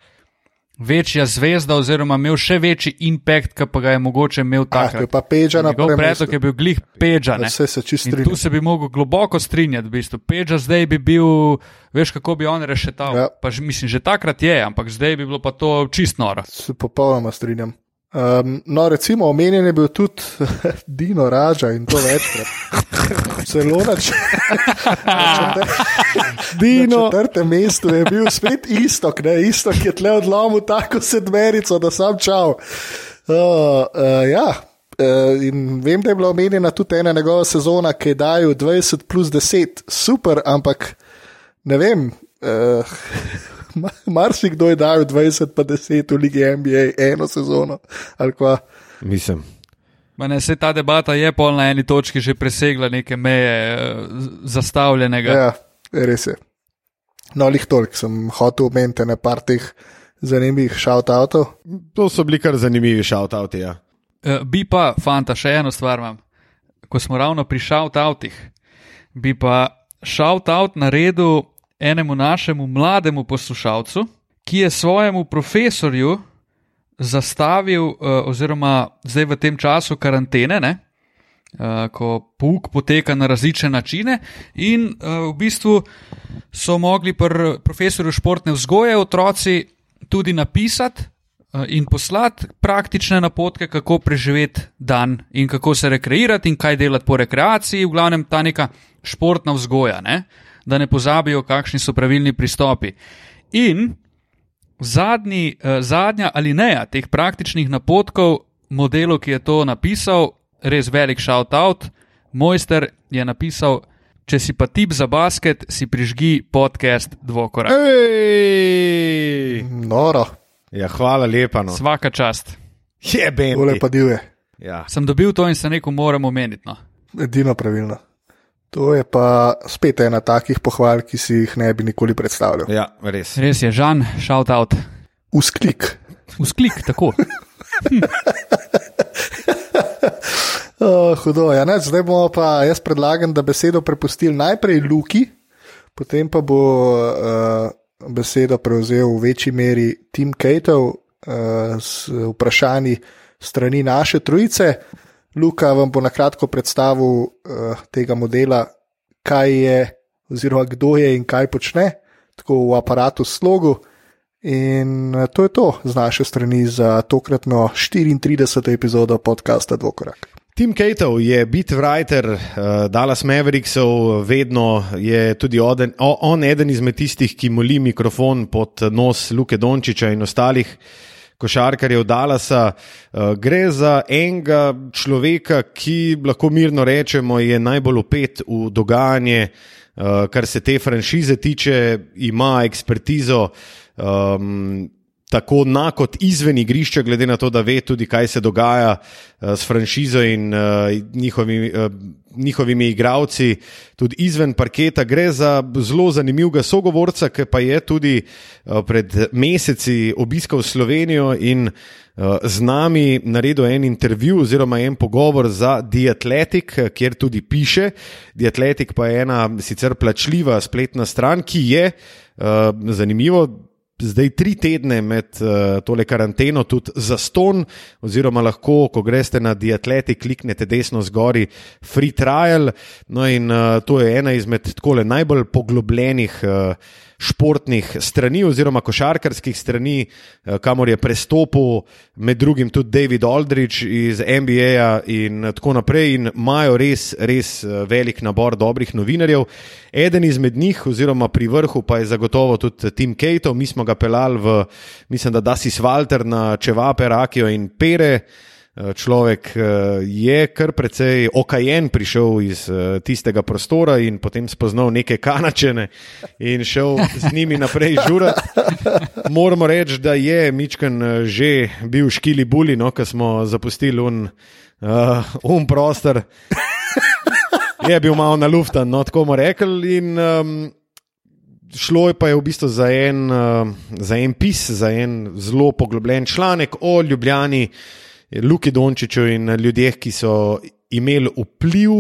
večja zvezda, oziroma imel še večji impact, ki pa ga je mogoče imel Ah, takrat. je pa Peča na prvem predlog je bil glih Peča. ne. Vse se čist In strinjam. tu se bi mogel globoko strinjati, v bistvu. Peča zdaj bi bil, veš, kako bi on rešetal. Ja. Pa, mislim, že takrat je, ampak zdaj bi bilo pa to čist noro. Se popolnoma strinjam. Um, no, recimo, omenjen je bil tudi Dino Raža in to večkrat. Celo na, č na, četrte, na Dino, četrtem mestu je bil spet istok, ne istok je tle odlomil tako sedmerico, da sam čal. Uh, uh, ja. Uh, in vem, da je bila omenjena tudi ena njegova sezona, ki je dajal 20 plus 10, super, ampak ne vem. Uh, Marsikdo je dal 20 pa 10 v Ligi NBA eno sezono. mislim. Ma Ne, se ta debata je pol na eni točki že presegla neke meje eh, zastavljenega. Ja, res je. No, lih toliko sem hotel omeniti na par teh zanimivih shout-outov. To so bili kar zanimivi šautauti. Ja. Eh, Bi pa, fanta, še eno stvar imam. Ko smo ravno pri shout-outih, bi pa shout-out naredil enemu našemu mlademu poslušalcu, ki je svojemu profesorju zastavil, eh, oziroma zdaj v tem času karantene, ne, eh, ko pouk poteka na različne načine, in eh, v bistvu so mogli pri profesorju športne vzgoje otroci tudi napisati in poslati praktične napotke, kako preživeti dan in kako se rekreirati in kaj delati po rekreaciji, v glavnem ta neka športna vzgoja, ne? Da ne pozabijo, kakšni so pravilni pristopi. In zadnji, eh, zadnja alineja teh praktičnih napotkov, modelu, ki je to napisal, res velik shout-out, mojster je napisal. Če si pa tip za basket, si prižgi podcast Dvokorak. Ej! Noro, Ja, hvala lepa. No. Svaka čast. Je ben. tole pa divje, Ja. Sem dobil to in se neko moram omeniti. No. edino pravilno. To je pa spet ena takih pohval, ki si jih ne bi nikoli predstavljal. ja, res. Res je, Žan, shout out. Usklik. Usklik, tako. Uh, hudo, ja, ne, zdaj bomo pa, jaz predlagam, da besedo prepustili najprej Luki, potem pa bo uh, besedo prevzel v večji meri Tim Kejtov uh, s vprašanji strani naše trojice. Luka vam bo na kratko predstavil uh, tega modela, kaj je, oziroma kdo je in kaj počne, tako v aparatu slogu. In eh, to je to z naše strani za tokratno 34. epizodo podcasta Dvokorak. Tim Kejtov je beat writer uh, Dallas Mavericksov, vedno je tudi oden, o, on eden izmed tistih, ki moli mikrofon pod nos Luke Dončiča in ostalih košarkarjev Dallasa. Uh, gre za enega človeka, ki lahko mirno rečemo, je najbolj upet v dogajanje, uh, kar se te franšize tiče, ima ekspertizo. Um, tako na kot izven igrišča, glede na to, da ve tudi, kaj se dogaja uh, s franšizo in uh, njihovimi, uh, njihovimi igravci, tudi izven parketa. Gre za zelo zanimivega sogovorca, ki pa je tudi pred meseci obiskal Slovenijo in z nami naredil en intervju oziroma en pogovor za The Athletic, kjer tudi piše. The Athletic pa je ena sicer plačljiva spletna stran, ki je zanimivo zdaj tri tedne med uh, tole karanteno tudi za ston, oziroma lahko, ko greste na Diatleti, kliknete desno zgori free trial. No, in uh, to je ena izmed takole najbolj poglobljenih. Uh, Športnih strani, oziroma košarkarskih strani, uh, kamor je prestopil, med drugim tudi David Aldrich iz NBA in tako naprej, in imajo res, res uh, velik nabor dobrih novinarjev. Eden izmed njih, oziroma pri vrhu, pa je zagotovo tudi Tim Kejto, mi smo ga pelali v, mislim, da Dasis Walter na Čevape, Rakijo in Pere. Človek je kar precej okajen prišel iz tistega prostora in potem spoznal neke kanačene in šel z njimi naprej žurati. Moramo reči, da je Mičken že bil škili buli, no, ko smo zapustili un, uh, un prostor. Je bil malo na luftan, no, tako bomo rekli. In, um, šlo je pa je v bistvu za en, uh, za en pis, za en zelo poglobljen članek o Ljubljani Luki Dončiću in ljudeh, ki so imeli vpliv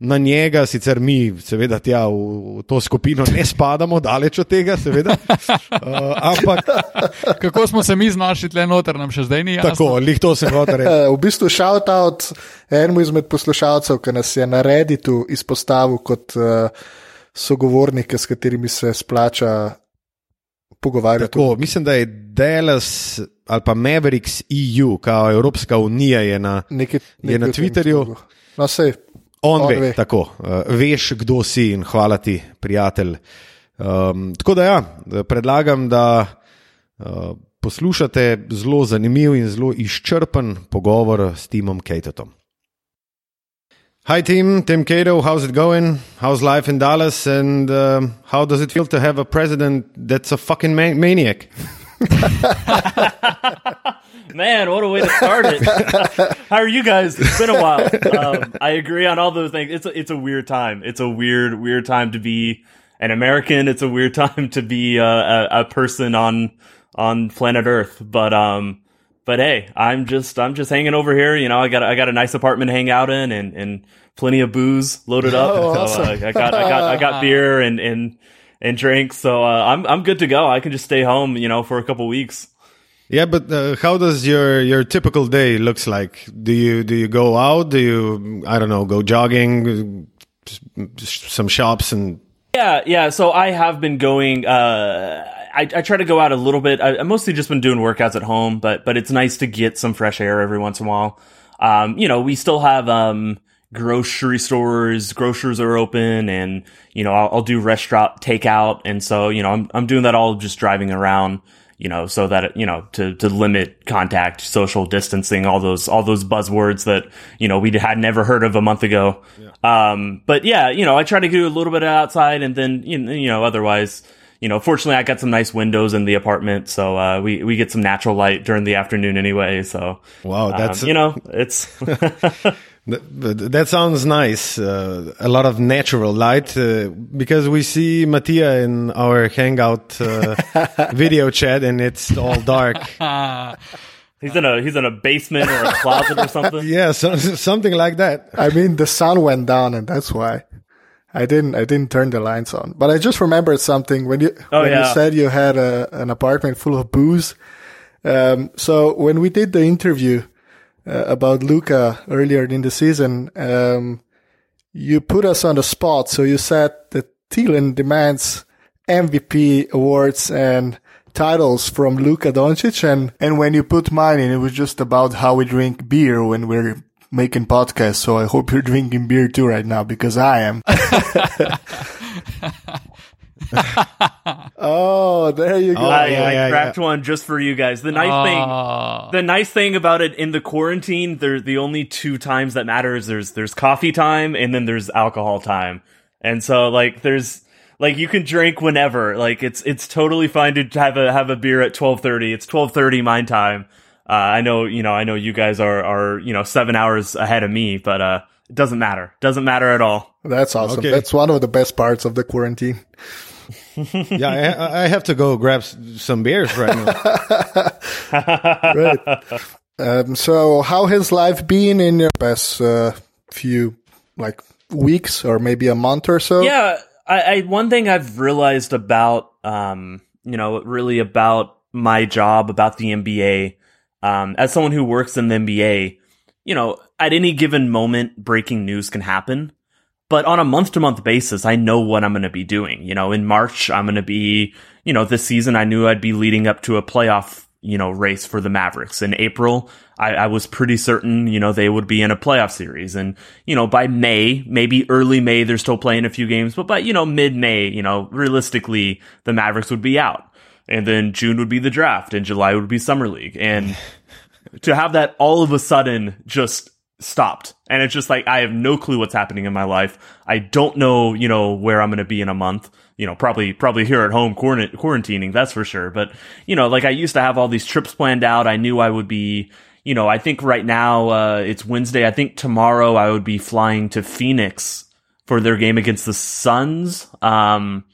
na njega, sicer mi, seveda, tja v, v to skupino ne spadamo, daleč od tega, seveda. Uh, ampak Kako smo se mi znašli tle noter, nam še zdaj ni jasno. tako, lih to sem hotel reči. Eh, V bistvu shout out enemu izmed poslušalcev, ki nas je na Redditu izpostavil kot uh, sogovornike, s katerimi se splača pogovarjati. Tako, mislim, da je Dallas ali pa Mavericks EU, kao Evropska unija, je na, Nekaj, je na Twitterju. slogu. No, sej, On, On ve, ve. tako, uh, veš, kdo si in hvala ti, prijatelj. Um, tako da, ja, predlagam, da uh, poslušate zelo zanimiv in zelo izčrpen pogovor s Timom Kejtetom. Hi, Tim. Tim Cato, how's it going? How's life in Dallas? And um, how does it feel to have a president that's a fucking ma- maniac? Man, what a way to start it. How are you guys? It's been a while. Um, I agree on all those things. It's a, it's a weird time. It's a weird, weird time to be an American. It's a weird time to be a, a, a person on on planet Earth. But um, but hey, I'm just I'm just hanging over here. You know, I got I got a nice apartment to hang out in and and plenty of booze loaded up. Oh, so awesome. uh, I got I got I got beer and and and drinks. So uh, I'm I'm good to go. I can just stay home. You know, for a couple weeks. Yeah, but uh, how does your your typical day looks like? Do you do you go out? Do you I don't know go jogging, uh, some shops and Yeah, yeah. So I have been going. Uh, I, I try to go out a little bit. I, I've mostly just been doing workouts at home, but but it's nice to get some fresh air every once in a while. Um, you know, we still have um, grocery stores. Grocers are open, and you know, I'll, I'll do restaurant takeout, and so you know, I'm I'm doing that all just driving around. You know, so that you know to to limit contact, social distancing, all those all those buzzwords that you know we had never heard of a month ago. Um, but yeah, you know, I try to do a little bit outside, and then you know, you know, otherwise, you know, fortunately, I got some nice windows in the apartment, so uh, we we get some natural light during the afternoon anyway. So wow, that's um, you know, it's That sounds nice. Uh, a lot of natural light uh, because we see Mattia in our hangout uh, video chat and it's all dark. he's in a he's in a basement or a closet or something. Yeah, so, something like that. I mean, the sun went down, and that's why I didn't. I didn't turn the lights on. But I just remembered something when you Oh, when you said you had a, an apartment full of booze. Um, so when we did the interview uh, about Luca earlier in the season, um, you put us on the spot. So you said that Thielen demands MVP awards and titles from Luka Doncic, and and when you put mine in, it was just about how we drink beer when we're making podcasts. So I hope you're drinking beer too right now because I am. oh, there you go. Oh, I, yeah, I yeah, cracked one just for you guys. The nice thing, Ah. the nice thing about it in the quarantine, there the only two times that matters. There's there's coffee time and then there's alcohol time, and so like there's like you can drink whenever. Like it's it's totally fine to have a have a beer at twelve thirty. It's twelve thirty my time. Uh, I know you know I know you guys are are you know seven hours ahead of me, but uh, it doesn't matter. Doesn't matter at all. That's awesome. Okay. That's one of the best parts of the quarantine. Yeah, I, I have to go grab some beers right now. Right. um, so, how has life been in your past uh, few like weeks or maybe a month or so? Yeah, I, I one thing I've realized about um, you know, really about my job, about the NBA, um, as someone who works in the NBA, you know, at any given moment breaking news can happen. But on a month to month basis, I know what I'm going to be doing. You know, in March, I'm going to be, you know, this season, I knew I'd be leading up to a playoff, you know, race for the Mavericks. In April, I, I was pretty certain, you know, they would be in a playoff series. And, you know, by May, maybe early May, they're still playing a few games, but by, you know, mid May, you know, realistically, the Mavericks would be out. And then June would be the draft and July would be summer league. And to have that all of a sudden just stopped. And it's just like i have no clue what's happening in my life. I don't know you know where i'm going to be in a month. You know probably probably here at home quarant- quarantining that's for sure. But you know like i used to have all these trips planned out. I knew i would be you know i think right now uh it's wednesday. I think tomorrow i would be flying to phoenix for their game against the suns. Um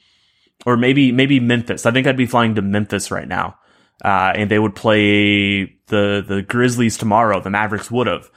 or maybe maybe memphis i think i'd be flying to memphis right now uh, and they would play the the Grizzlies tomorrow. The Mavericks would have,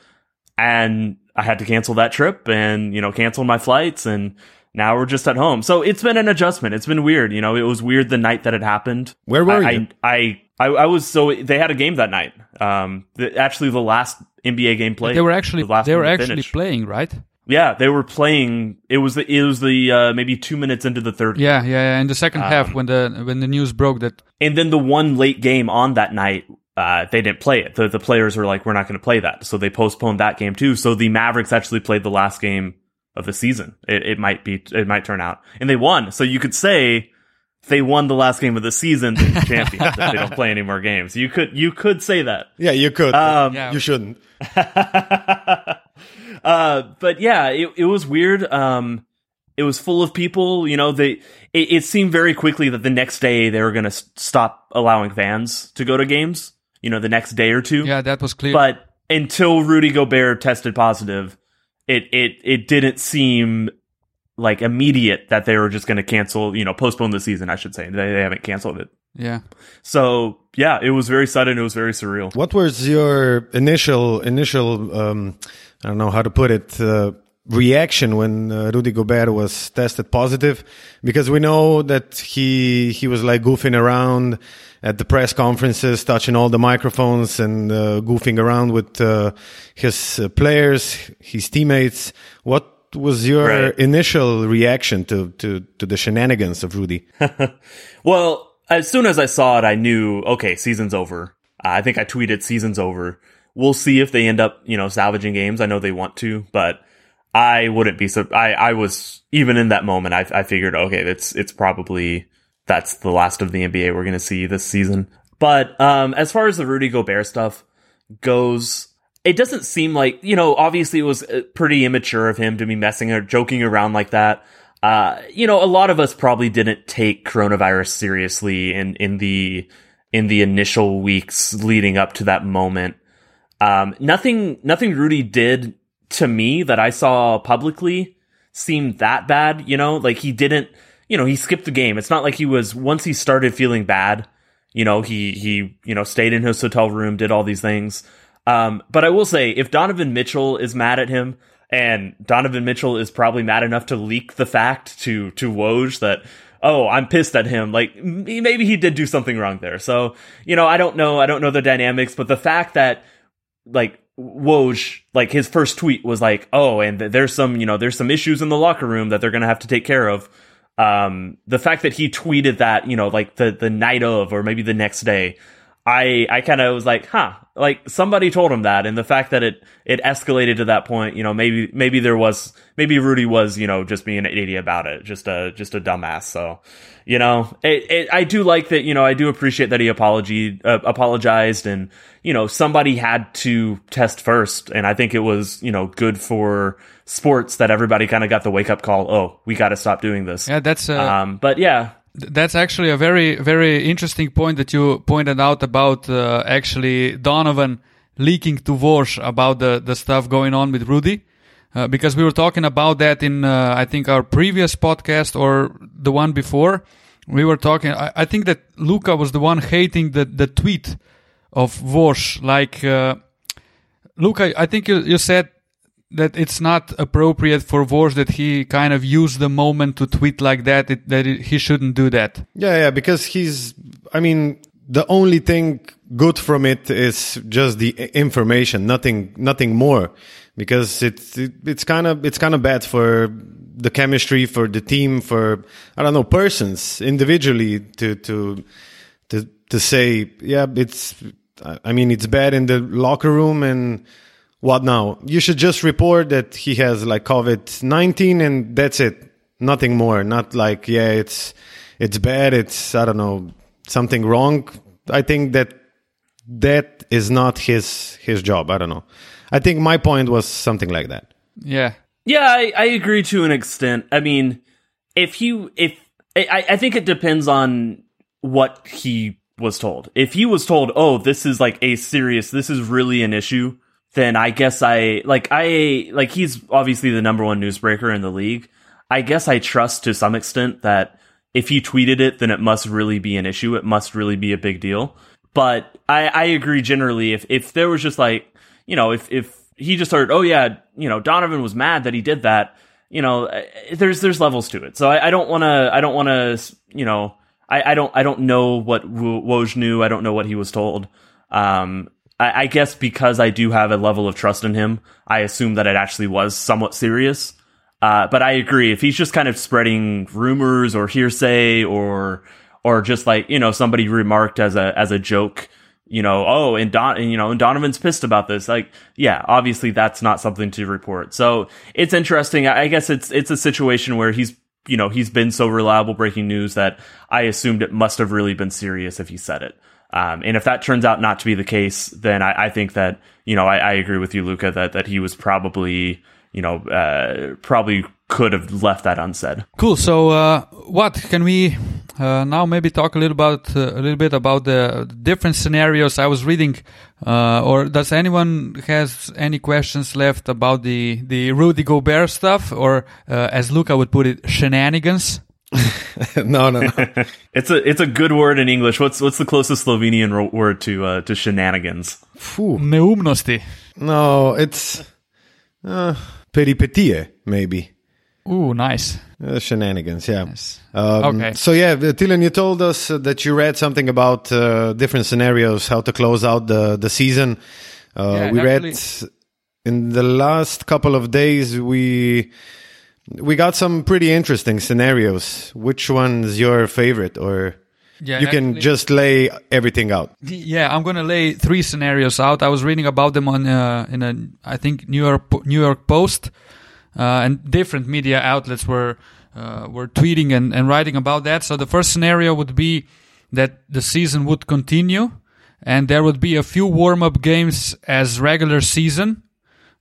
and I had to cancel that trip and you know cancel my flights and. Now we're just at home, so it's been an adjustment. It's been weird, you know. It was weird the night that it happened. Where were I, you? I, I, I was so they had a game that night. Um, the, actually, the last NBA game played. They were actually the they were actually finish. playing, right? Yeah, they were playing. It was the it was the uh, maybe two minutes into the third, Yeah, yeah, yeah. In the second half, Um, when the when the news broke that and then the one late game on that night, uh, they didn't play it. The the players were like, "We're not going to play that," so they postponed that game too. So the Mavericks actually played the last game of the season. It, it might be it might turn out, and they won. So you could say they won the last game of the season, they're champions. if they don't play any more games, you could you could say that. Yeah, you could. Um, Yeah. you shouldn't. uh, but yeah, it, it was weird. Um, it was full of people. You know, they it, it seemed very quickly that the next day they were going to stop allowing fans to go to games. You know, the next day or two. yeah, that was clear. But until Rudy Gobert tested positive, it it it didn't seem like immediate that they were just going to cancel. You know, postpone the season. I should say they, they haven't canceled it. yeah, So yeah, it was very sudden. It was very surreal. What was your initial initial um, I don't know how to put it uh, reaction when uh, Rudy Gobert was tested positive? Because we know that he he was like goofing around at the press conferences, touching all the microphones and uh, goofing around with uh, his uh, players, his teammates. What was your Right. initial reaction to, to, to the shenanigans of Rudy? Well, as soon as I saw it, I knew, okay, season's over. Uh, I think I tweeted season's over. We'll see if they end up, you know, salvaging games. I know they want to, but I wouldn't be so, I, I was, even in that moment, I, I figured, okay, it's, it's probably, that's the last of the NBA we're going to see this season. But, um, as far as the Rudy Gobert stuff goes, it doesn't seem like, you know, obviously it was uh, pretty immature of him to be messing or joking around like that. Uh, you know, a lot of us probably didn't take coronavirus seriously in, in the, in the initial weeks leading up to that moment. Um, nothing, nothing Rudy did to me that I saw publicly seemed that bad, you know, like he didn't, you know, he skipped the game. It's not like he was, once he started feeling bad, you know, he, he, you know, stayed in his hotel room, did all these things. Um, but I will say, if Donovan Mitchell is mad at him, and Donovan Mitchell is probably mad enough to leak the fact to to Woj that oh I'm pissed at him like maybe he did do something wrong there. So you know I don't know I don't know the dynamics but the fact that like Woj like his first tweet was like oh and th- there's some you know there's some issues in the locker room that they're gonna have to take care of. Um the fact that he tweeted that you know like the the night of or maybe the next day I I kind of was like, huh, like somebody told him that, and the fact that it it escalated to that point, you know, maybe maybe there was maybe Rudy was you know just being an idiot about it, just a just a dumbass. So, you know, it, it, I do like that. You know, I do appreciate that he apology uh, apologized, and you know, somebody had to test first, and I think it was you know good for sports that everybody kind of got the wake up call. Oh, we got to stop doing this. yeah, that's uh, Um, but yeah, That's actually a very, very interesting point that you pointed out about uh, actually Donovan leaking to Woj about the, the stuff going on with Rudy. Uh, because we were talking about that in, uh, I think, our previous podcast or the one before. We were talking, I, I think that Luca was the one hating the, the tweet of Woj. Like, uh, Luca, I think you, you said that it's not appropriate for Woj that he kind of used the moment to tweet like that, it, that it, he shouldn't do that. Yeah, yeah, because he's, I mean, the only thing good from it is just the information, nothing, nothing more. Because it's, it, it's kind of, it's kind of bad for the chemistry, for the team, for, I don't know, persons individually to, to, to, to say, yeah, it's, I mean, it's bad in the locker room and what now? You should just report that he has like COVID 19 and that's it. Nothing more. Not like, yeah, it's, it's bad. It's, I don't know, something wrong. I think that that is not his, his job. I don't know. I think my point was something like that. Yeah. Yeah, I, I agree to an extent. I mean, if you if I, I think it depends on what he was told. If he was told, "Oh, this is like a serious, this is really an issue," then I guess I like I like he's obviously the number one newsbreaker in the league. I guess I trust to some extent that if he tweeted it, then it must really be an issue. It must really be a big deal. but I, I agree generally. If if there was just like you know if if he just heard oh yeah you know Donovan was mad that he did that you know eh, there's there's levels to it. So I, I don't want to I don't want to you know I, I don't I don't know what Woj knew. I don't know what he was told. Um, I, I guess because I do have a level of trust in him, I assume that it actually was somewhat serious. Uh, but I agree. If he's just kind of spreading rumors or hearsay or or just like you know somebody remarked as a as a joke, you know, oh, and Don, you know, and Donovan's pissed about this. Like, yeah, obviously that's not something to report. So it's interesting. I guess it's it's a situation where he's you know he's been so reliable breaking news that I assumed it must have really been serious if he said it. Um, and if that turns out not to be the case, then I, I think that you know I, I, agree with you, Luca, that that he was probably you know uh, probably could have left that unsaid. Cool. So uh, what can we uh, now maybe talk a little about uh, a little bit about the different scenarios I was reading, uh, or does anyone has any questions left about the the Rudy Gobert stuff, or uh, as Luca would put it, shenanigans? no, no, no. it's a it's a good word in English. What's what's the closest Slovenian ro- word to uh, to shenanigans? Neumnosti. No, it's uh, peripetie, maybe. Ooh, nice. Uh, shenanigans, yeah. Nice. Um, Okay. So yeah, Dylan, you told us uh, that you read something about uh, different scenarios, how to close out the the season. Uh, Yeah, we read in the last couple of days we we got some pretty interesting scenarios. Which one's your favorite, or Yeah, you can actually- just lay everything out? Yeah, I'm gonna lay three scenarios out. I was reading about them on uh, in a I think New York New York Post, uh, and different media outlets were uh, were tweeting and, and writing about that. So the first scenario would be that the season would continue, and there would be a few warm up games as regular season,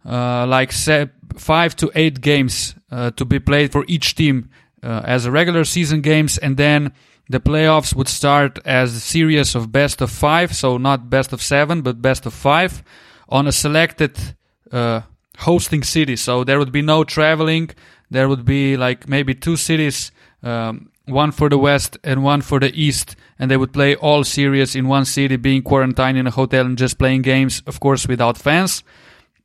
uh, like se- five to eight games uh, to be played for each team uh, as a regular season games, and then the playoffs would start as a series of best of five, so not best of seven, but best of five, on a selected uh, hosting city. So there would be no traveling. There would be like maybe two cities, um, one for the west and one for the east, and they would play all series in one city, being quarantined in a hotel and just playing games, of course, without fans.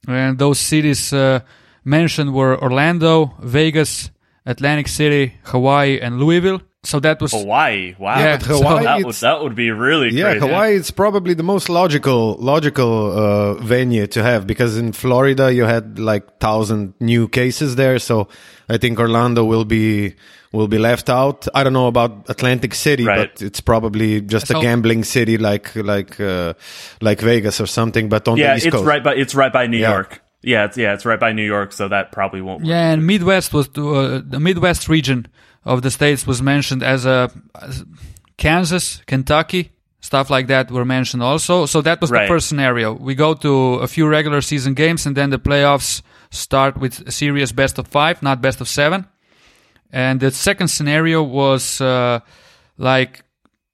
And those cities uh, mentioned were Orlando, Vegas, Atlantic City, Hawaii, and Louisville. So that was Hawaii, wow, Yeah, but Hawaii, that would that would be really Yeah, crazy. Hawaii is probably the most logical logical uh, venue to have because in Florida you had like thousand new cases there, so I think Orlando will be will be left out. I don't know about Atlantic City, Right. but it's probably just a gambling city like like uh, like Vegas or something. But on Yeah, the East it's Coast, right by it's right by New Yeah. York. Yeah, it's yeah, it's right by New York, so that probably won't. Work. Yeah, and Midwest was uh, the Midwest region of the states was mentioned as a as Kansas, Kentucky, stuff like that were mentioned also. So that was Right. the first scenario. We go to a few regular season games, and then the playoffs start with a series best of five, not best of seven. And the second scenario was uh, like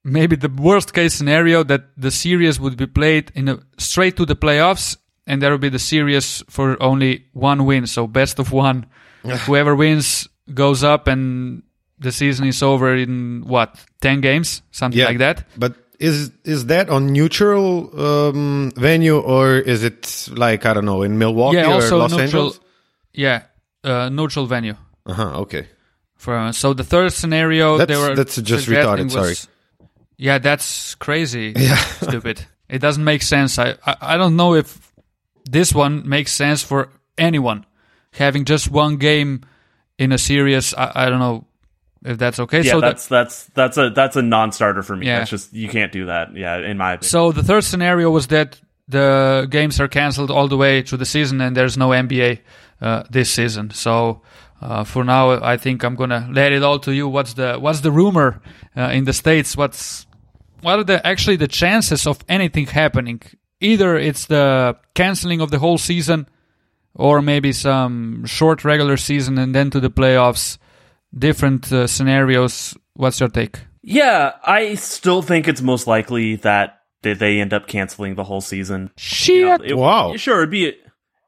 maybe the worst case scenario that the series would be played in a, straight to the playoffs, and there would be the series for only one win, so best of one. Whoever wins goes up, and the season is over in what ten games, something yeah, like that. But is is that on neutral um, venue or is it like I don't know in Milwaukee yeah, or Los neutral. Angeles? Yeah, uh, neutral venue. Uh huh. Okay. For so the third scenario, they That's- were that's just retarded, was- Yeah, that's crazy. Yeah. stupid. It doesn't make sense. I, I I don't know if this one makes sense for anyone having just one game in a series. I, I don't know if that's okay. Yeah, so the- that's that's that's a that's a non-starter for me. Yeah. That's just you can't do that. Yeah, in my opinion. So the third scenario was that the games are cancelled all the way through the season, and there's no NBA uh, this season. So uh, for now, I think I'm gonna let it all to you. What's the what's the rumor uh, in the states? What's what are the actually the chances of anything happening? Either it's the canceling of the whole season, or maybe some short regular season and then to the playoffs. Different uh, scenarios. What's your take? yeah, I still think it's most likely that that they end up canceling the whole season. Shit! You know, it- Wow. Sure, it'd be.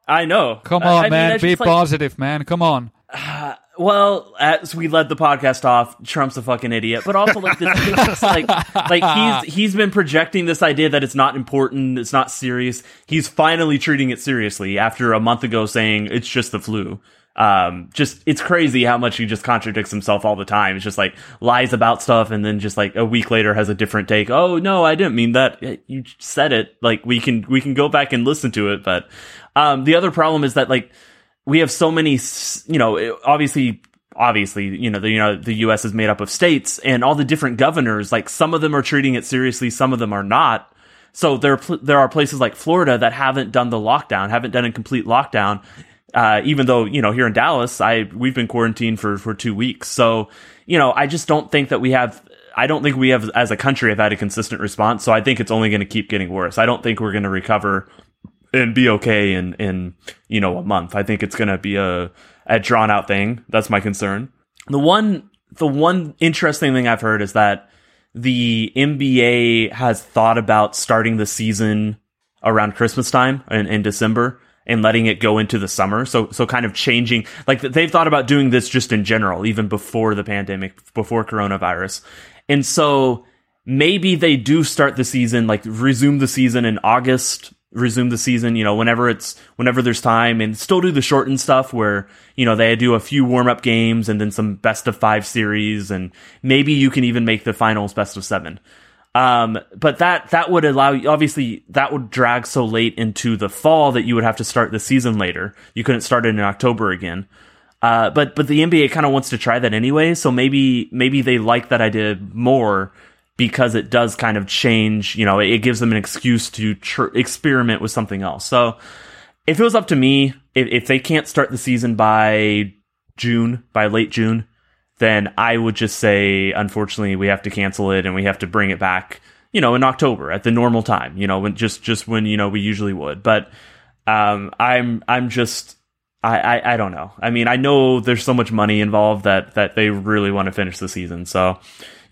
I know. Come I- on, I mean, man. that's Be just like- positive, man. Come on. well, as we led the podcast off, Trump's a fucking idiot. But also, like, this, is like, like he's he's been projecting this idea that it's not important, it's not serious. He's finally treating it seriously after a month ago saying it's just the flu. Um, just it's crazy how much he just contradicts himself all the time. It's just like lies about stuff, and then just like a week later has a different take. Oh no, I didn't mean that. You said it. Like we can we can go back and listen to it, but um, the other problem is that like we have so many, you know, obviously, obviously, you know, the, you know, the U.S. is made up of states and all the different governors, like some of them are treating it seriously, some of them are not. So there, there are places like Florida that haven't done the lockdown, haven't done a complete lockdown. Uh, even though, you know, here in Dallas, I, we've been quarantined for, for two weeks. So, you know, I just don't think that we have, I don't think we have, as a country, have had a consistent response. So I think it's only going to keep getting worse. I don't think we're going to recover and be okay in in you know a month. I think it's going to be a a drawn out thing. That's my concern. The one the one interesting thing I've heard is that the NBA has thought about starting the season around Christmas time in, in December and letting it go into the summer. So, so kind of changing, like they've thought about doing this just in general, even before the pandemic, before coronavirus. And so maybe they do start the season, like resume the season in August resume the season, you know, whenever it's whenever there's time and still do the shortened stuff where, you know, they do a few warm up games and then some best of 5 series and maybe you can even make the finals best of 7. Um, but that that would allow obviously that would drag so late into the fall that you would have to start the season later. You couldn't start it in October again. Uh, but but the NBA kind of wants to try that anyway, so maybe maybe they like that idea more because it does kind of change, you know, it, gives them an excuse to tr- experiment with something else. So if it was up to me, if, if they can't start the season by June, by late June, then I would just say, unfortunately, we have to cancel it and we have to bring it back, you know, in October at the normal time, you know, when just, just when, you know, we usually would. But, um, I'm, I'm just, I, I, I don't know. I mean, I know there's so much money involved that, that they really want to finish the season. So,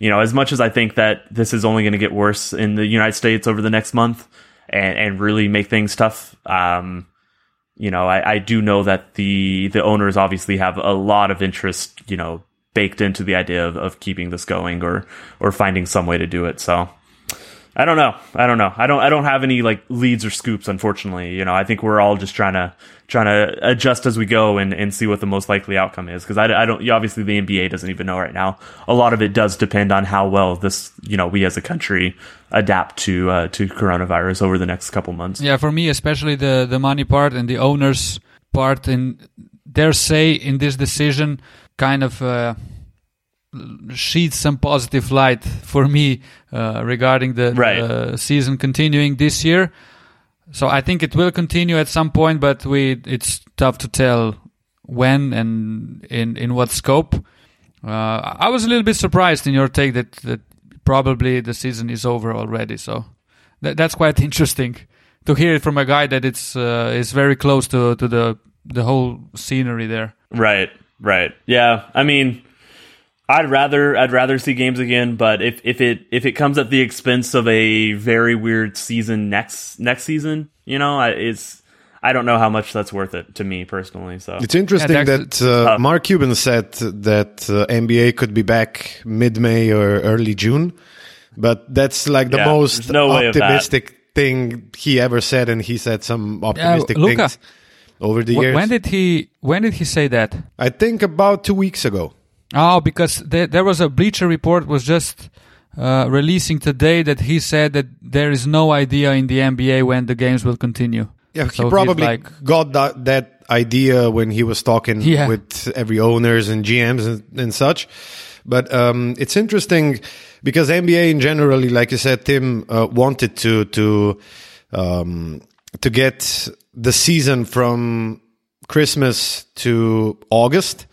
you know, as much as I think that this is only going to get worse in the United States over the next month and, and really make things tough, um, you know, I, I do know that the the owners obviously have a lot of interest, you know, baked into the idea of, of keeping this going or or finding some way to do it. So I don't know. I don't know. I don't. I don't have any like leads or scoops. Unfortunately, you know. I think we're all just trying to trying to adjust as we go and, and see what the most likely outcome is. Because I, I don't. Obviously, the NBA doesn't even know right now. A lot of it does depend on how well this you know we as a country adapt to uh, to coronavirus over the next couple months. Yeah, for me, especially the the money part and the owners part, and their say in this decision kind of. Uh, sheets some positive light for me uh, regarding the right. uh, season continuing this year. So I think it will continue at some point, but we it's tough to tell when and in in what scope. Uh, I was a little bit surprised in your take that that probably the season is over already. So that, that's quite interesting to hear it from a guy that it's uh, is very close to to the the whole scenery there. Right, right. Yeah, I mean I'd rather I'd rather see games again, but if if it if it comes at the expense of a very weird season next next season, you know, I, it's I don't know how much that's worth it to me personally. So it's interesting yeah, that uh, Mark Cuban said that uh, NBA could be back mid May or early June, but that's like the yeah, most no optimistic thing he ever said, and he said some optimistic Luka, things over the years. When did he when did he say that? I think about two weeks ago. Oh, because there, there was a Bleacher report was just uh, releasing today that he said that there is no idea in the NBA when the games will continue. Yeah, so he probably like, got that, that idea when he was talking yeah. with every owners and GMs and, and such. But um, it's interesting because NBA in generally, like you said, Tim uh, wanted to to um, to get the season from Christmas to August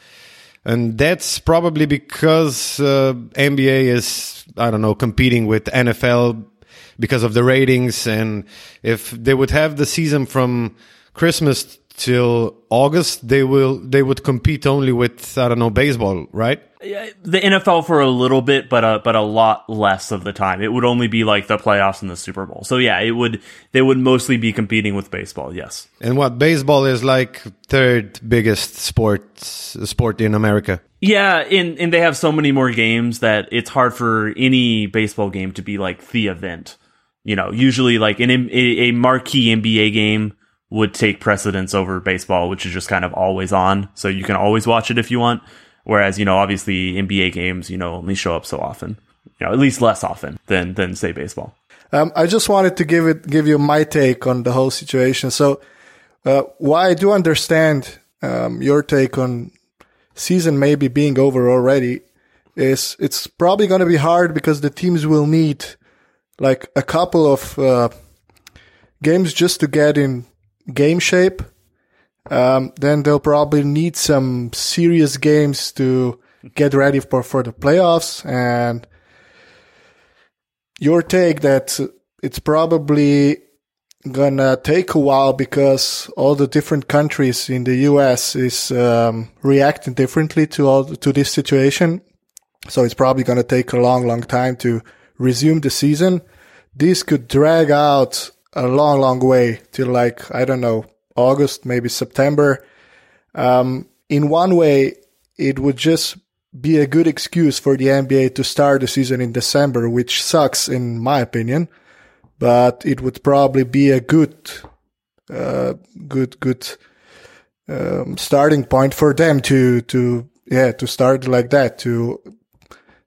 and that's probably because uh, NBA is I don't know competing with NFL because of the ratings, and if they would have the season from Christmas till August, they will they would compete only with I don't know baseball, right? The NFL for a little bit, but a but a lot less of the time. It would only be like the playoffs and the Super Bowl. So yeah, it would they would mostly be competing with baseball. Yes. And what baseball is like third biggest sport sport in America. Yeah, and and they have so many more games that it's hard for any baseball game to be like the event. You know, usually like an a, a marquee NBA game would take precedence over baseball, which is just kind of always on. So you can always watch it if you want. Whereas, you know, obviously NBA games, you know, only show up so often. You know, at least less often than than say baseball. Um, I just wanted to give it give you my take on the whole situation. So, uh, why I do understand um, your take on season maybe being over already is it's probably going to be hard because the teams will need like a couple of uh, games just to get in game shape um, then they'll probably need some serious games to get ready for, for the playoffs. And your take that it's probably gonna take a while because all the different countries in the US is um, reacting differently to all to this situation. So it's probably gonna take a long, long time to resume the season. This could drag out a long, long way till like I don't know August, maybe September. Um, in one way, it would just be a good excuse for the NBA to start the season in December, which sucks in my opinion, but it would probably be a good, uh, good, good, um, starting point for them to, to, yeah, to start like that, to,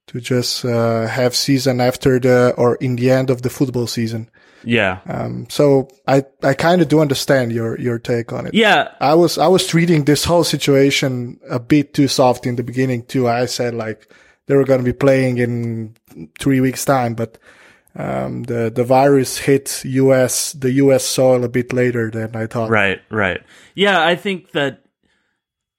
to just, uh, have season after the, or in the end of the football season. Yeah. Um, so I, I kind of do understand your, your take on it. Yeah. I was, I was treating this whole situation a bit too soft in the beginning too. I said like they were going to be playing in three weeks time, but, um, the, the virus hit US, the US soil a bit later than I thought. Right. Right. Yeah. I think that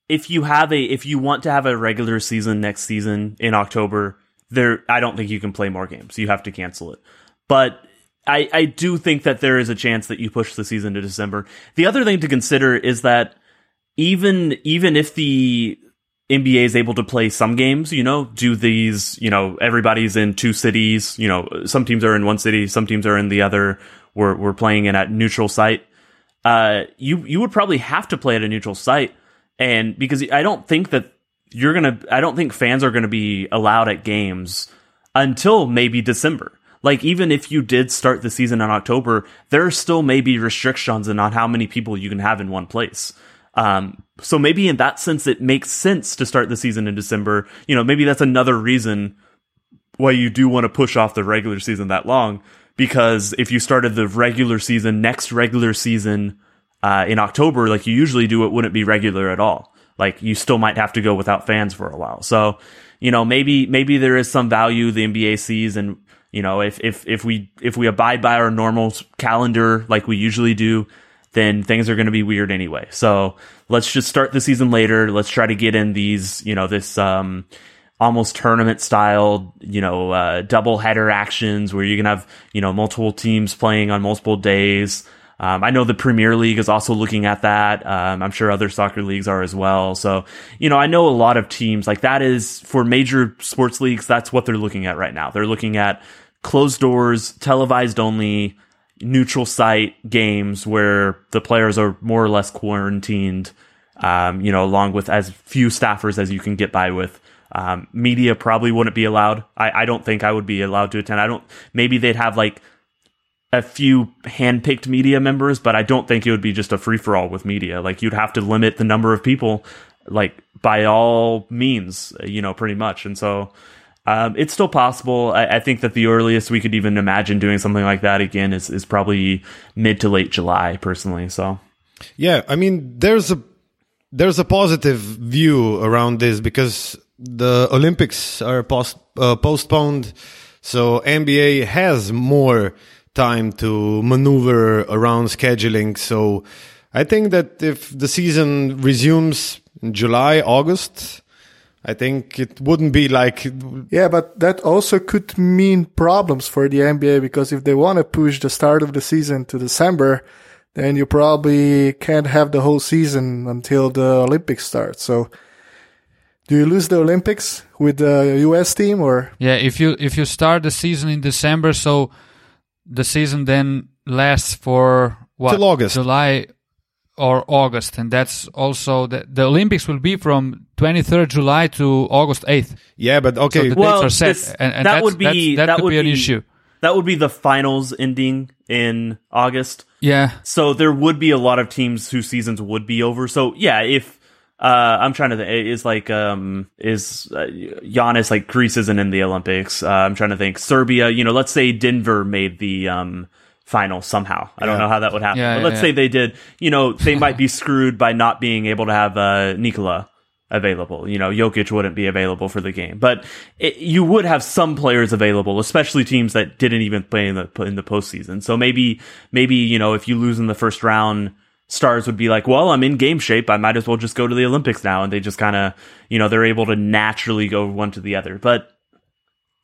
if you have a, if you want to have a regular season next season in October, there, I don't think you can play more games. You have to cancel it. But I, I do think that there is a chance that you push the season to December. The other thing to consider is that even even if the NBA is able to play some games, you know, do these, you know, everybody's in two cities, you know, some teams are in one city, some teams are in the other. We're we're playing in at neutral site. Uh, you you would probably have to play at a neutral site, and because I don't think that you're gonna, I don't think fans are gonna be allowed at games until maybe December like even if you did start the season in October, there still may be restrictions on how many people you can have in one place. Um, so maybe in that sense, it makes sense to start the season in December. You know, maybe that's another reason why you do want to push off the regular season that long. Because if you started the regular season, next regular season, uh, in October, like you usually do, it wouldn't be regular at all. Like you still might have to go without fans for a while. So, you know, maybe, maybe there is some value the NBA sees and you know, if, if, if we, if we abide by our normal calendar like we usually do, then things are going to be weird anyway. So let's just start the season later. Let's try to get in these, you know, this, um, almost tournament style, you know, uh, double header actions where you can have, you know, multiple teams playing on multiple days. Um, I know the Premier League is also looking at that. Um, I'm sure other soccer leagues are as well. So, you know, I know a lot of teams like that is for major sports leagues. That's what they're looking at right now. They're looking at closed doors, televised only, neutral site games where the players are more or less quarantined, um, you know, along with as few staffers as you can get by with. Um, media probably wouldn't be allowed. I, I don't think I would be allowed to attend. I don't, maybe they'd have like a few handpicked media members, but I don't think it would be just a free for all with media. Like you'd have to limit the number of people, like by all means, you know, pretty much. And so, um, it's still possible. I, I, think that the earliest we could even imagine doing something like that again is, is probably mid to late July, personally. So, yeah, I mean, there's a there's a positive view around this because the Olympics are post, uh, postponed, so NBA has more time to maneuver around scheduling. So, I think that if the season resumes in July, August, I think it wouldn't be like. Yeah, but that also could mean problems for the NBA because if they want to push the start of the season to December, then you probably can't have the whole season until the Olympics start. So Do you lose the Olympics with the US team or? Yeah, if you if you start the season in December, so the season then lasts for what Till August. July or August, and that's also the, the Olympics will be from 23rd July to August 8th. Yeah, but okay. So the Well, dates are set, this- and, and that would be- that's- that, that would be an be- issue. That would be the finals ending in August. Yeah, So there would be a lot of teams whose seasons would be over. So yeah, if uh, I'm trying to think, is like um is uh, Giannis like Greece isn't in the Olympics. Uh, I'm trying to think Serbia. You know, let's say Denver made the um final somehow. I don't know how that would happen. Yeah, but yeah, let's yeah. say they did. You know, they might be screwed by not being able to have uh, Nikola available. You know, Jokic wouldn't be available for the game, but it, you would have some players available, especially teams that didn't even play in the in the postseason. So maybe maybe you know if you lose in the first round, stars would be like, well, I'm in game shape. I might as well just go to the Olympics now, and they just kind of you know they're able to naturally go one to the other. But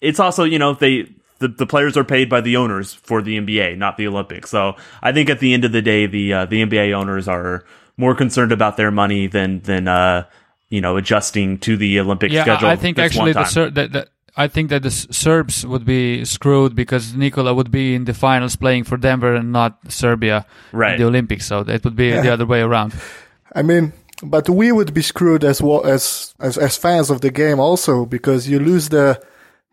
it's also you know they. The, the players are paid by the owners for the NBA, not the Olympics. So I think at the end of the day, the uh, the NBA owners are more concerned about their money than than uh, you know adjusting to the Olympic yeah. schedule. I I think this actually one the, time. Ser- that, that I think that the Serbs would be screwed because Nikola would be in the finals playing for Denver and not Serbia Right. in the Olympics. So it would be the other way around. I mean, but we would be screwed as well as, as as fans of the game also because you lose the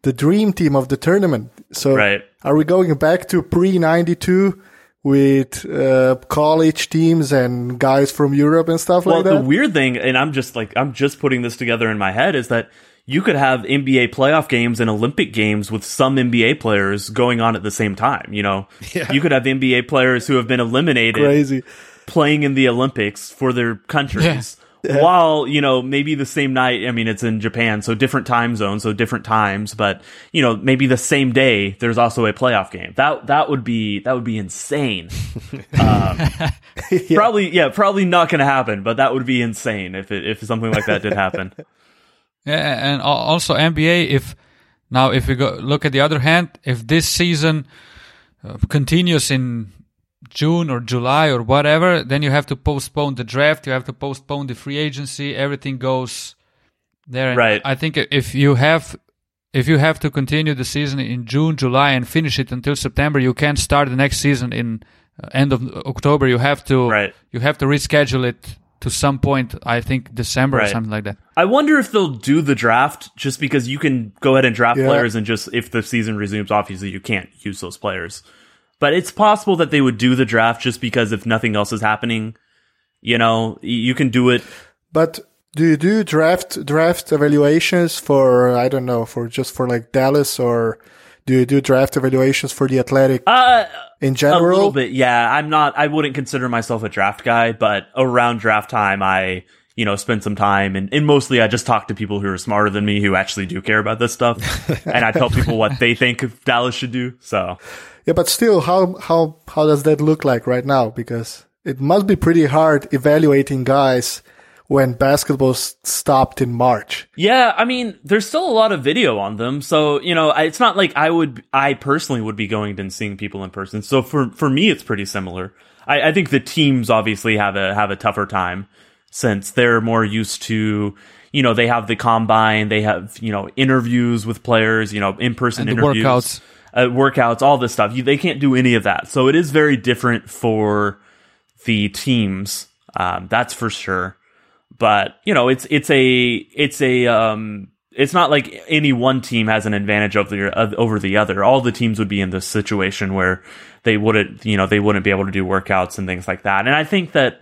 the dream team of the tournament. So Right. are we going back to pre ninety two with uh, college teams and guys from Europe and stuff Well, like that? Well, the weird thing, and I'm just like I'm just putting this together in my head, is that you could have NBA playoff games and Olympic games with some NBA players going on at the same time. You know, you could have NBA players who have been eliminated Crazy. playing in the Olympics for their countries. While, you know, maybe the same night, I mean, it's in Japan, so different time zones, so different times, but, you know, maybe the same day, there's also a playoff game. That, that would be, that would be insane. Um, Probably, yeah, probably not going to happen, but that would be insane if it, if something like that did happen. Yeah, and also NBA. If now, if we go look at the other hand, if this season uh, continues in June or July or whatever, then you have to postpone the draft. You have to postpone the free agency. Everything goes there. And Right. I think if you have if you have to continue the season in June, July, and finish it until September, you can't start the next season in uh, end of October. You have to Right. you have to reschedule it to some point. I think December or something like that. I wonder if they'll do the draft just because you can go ahead and draft Yeah. players and just if the season resumes, obviously you can't use those players. But it's possible that they would do the draft just because if nothing else is happening, you know, you can do it. But do you do draft draft evaluations for I don't know for just for like Dallas or do you do draft evaluations for the Athletic Uh, in a general? little bit, yeah. I'm not. I wouldn't consider myself a draft guy, but around draft time, I you know spend some time and, and mostly I just talk to people who are smarter than me who actually do care about this stuff, and I tell people what they think Dallas should do. So Yeah, but still, how how how does that look like right now? Because it must be pretty hard evaluating guys when basketball stopped in March. Yeah, I mean, there's still a lot of video on them, so you know, it's not like I would, I personally would be going and seeing people in person. So for for me, it's pretty similar. I, I think the teams obviously have a have a tougher time since they're more used to, you know, they have the combine, they have you know interviews with players, you know, in person And the interviews, workouts. Uh, workouts, all this stuff. You, they can't do any of that, so it is very different for the teams. Um, that's for sure. But you know it's it's a it's a um it's not like any one team has an advantage over the over the other. All the teams would be in this situation where they wouldn't you know they wouldn't be able to do workouts and things like that. And i think that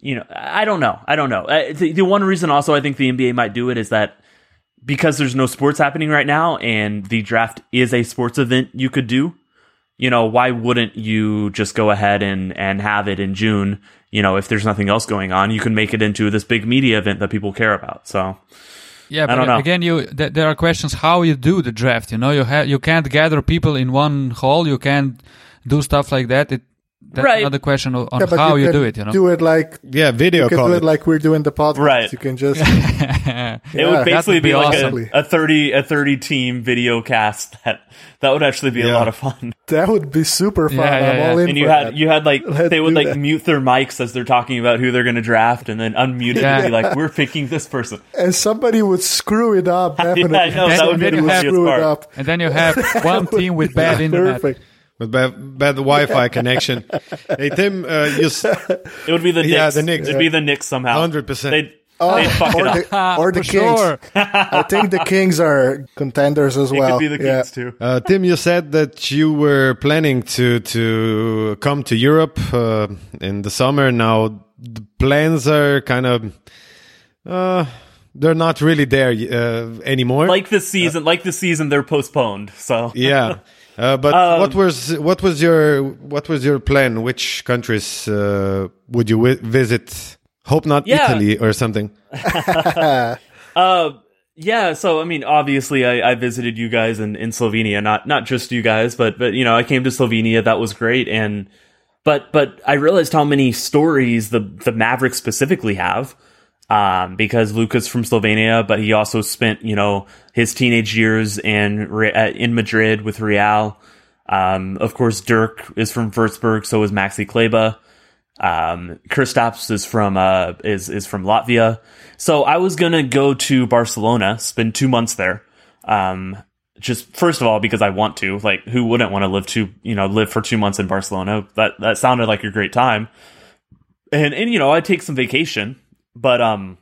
you know i don't know. I don't know. Uh, the, the one reason also i think the nba might do it is that because there's no sports happening right now and the draft is a sports event you could do you know, why wouldn't you just go ahead and, and have it in June? You know, if there's nothing else going on, you can make it into this big media event that people care about. So, Yeah, I but don't know. again, you th- there are questions how you do the draft. You know, you ha- you can't gather people in one hall. You can't do stuff like that. It that's Right. another question on, on Yeah, how you, can do it. You know, do it like Yeah, video you can call. do it. it like we're doing the podcast. Right. You can just It would basically would be be, like awesome. a, a thirty a thirty team video cast. That that would actually be Yeah. a lot of fun. that would be super fun. Yeah, yeah, I'm yeah. all in And you had that. you had like Let's they would like that. mute their mics as they're talking about who they're going to draft, and then unmute it and be like, "We're picking this person." and somebody would screw it up. Definitely, I know, that would be the screw it up. and then you have one team with bad internet. Perfect. With bad, bad Wi-Fi connection. Hey Tim, uh, you s- It would be the Knicks. Yeah, the Knicks. It'd be the Knicks somehow. 100%. They'd, Oh, they'd fuck or it up. the, or the For Kings. sure. I think the Kings are contenders as It well. could be the yeah. Kings too. uh, Tim, you said that you were planning to to come to Europe uh, in the summer. Now the plans are kind of uh, they're not really there uh, anymore. Like this season, like this season, they're postponed. So yeah. Uh, but Um, what was what was your what was your plan? Which countries uh, would you wi- visit? Hope not Yeah. Italy or something. Uh, yeah. So I mean, obviously, I, I visited you guys in, in Slovenia. Not not just you guys, but but you know, I came to Slovenia. That was great. And but but I realized how many stories the the Mavericks specifically have. Um, because Luka's from Slovenia, but he also spent you know his teenage years in in Madrid with Real. Um, of course, Dirk is from Würzburg, so is Maxi Kleber. Um, Kristaps is from uh is is from Latvia. So I was gonna go to Barcelona, spend two months there. Um, just first of all because I want to. Like, who wouldn't want to live two you know live for two months in Barcelona? That that sounded like a great time. And and you know I'd take some vacation, but um,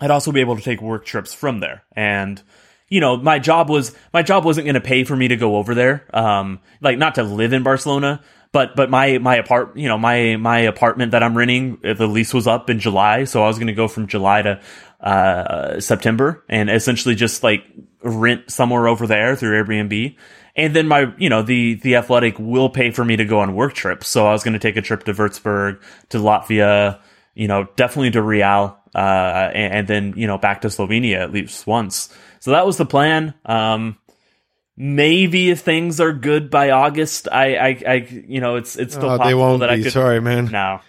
I'd also be able to take work trips from there. And you know my job was my job wasn't going to pay for me to go over there. Um, like not to live in Barcelona, but but my my apart you know my my apartment that I'm renting uh, the lease was up in July, so I was going to go from July to uh September and essentially just like rent somewhere over there through Airbnb. And then my, you know, the, the athletic will pay for me to go on work trips. So I was going to take a trip to Würzburg, to Latvia, you know, definitely to Real, uh, and, and then, you know, back to Slovenia at least once. So that was the plan. Um, maybe if things are good by August, I, I, I you know, it's, it's still Oh, possible they won't that I be. could, Sorry, man. no.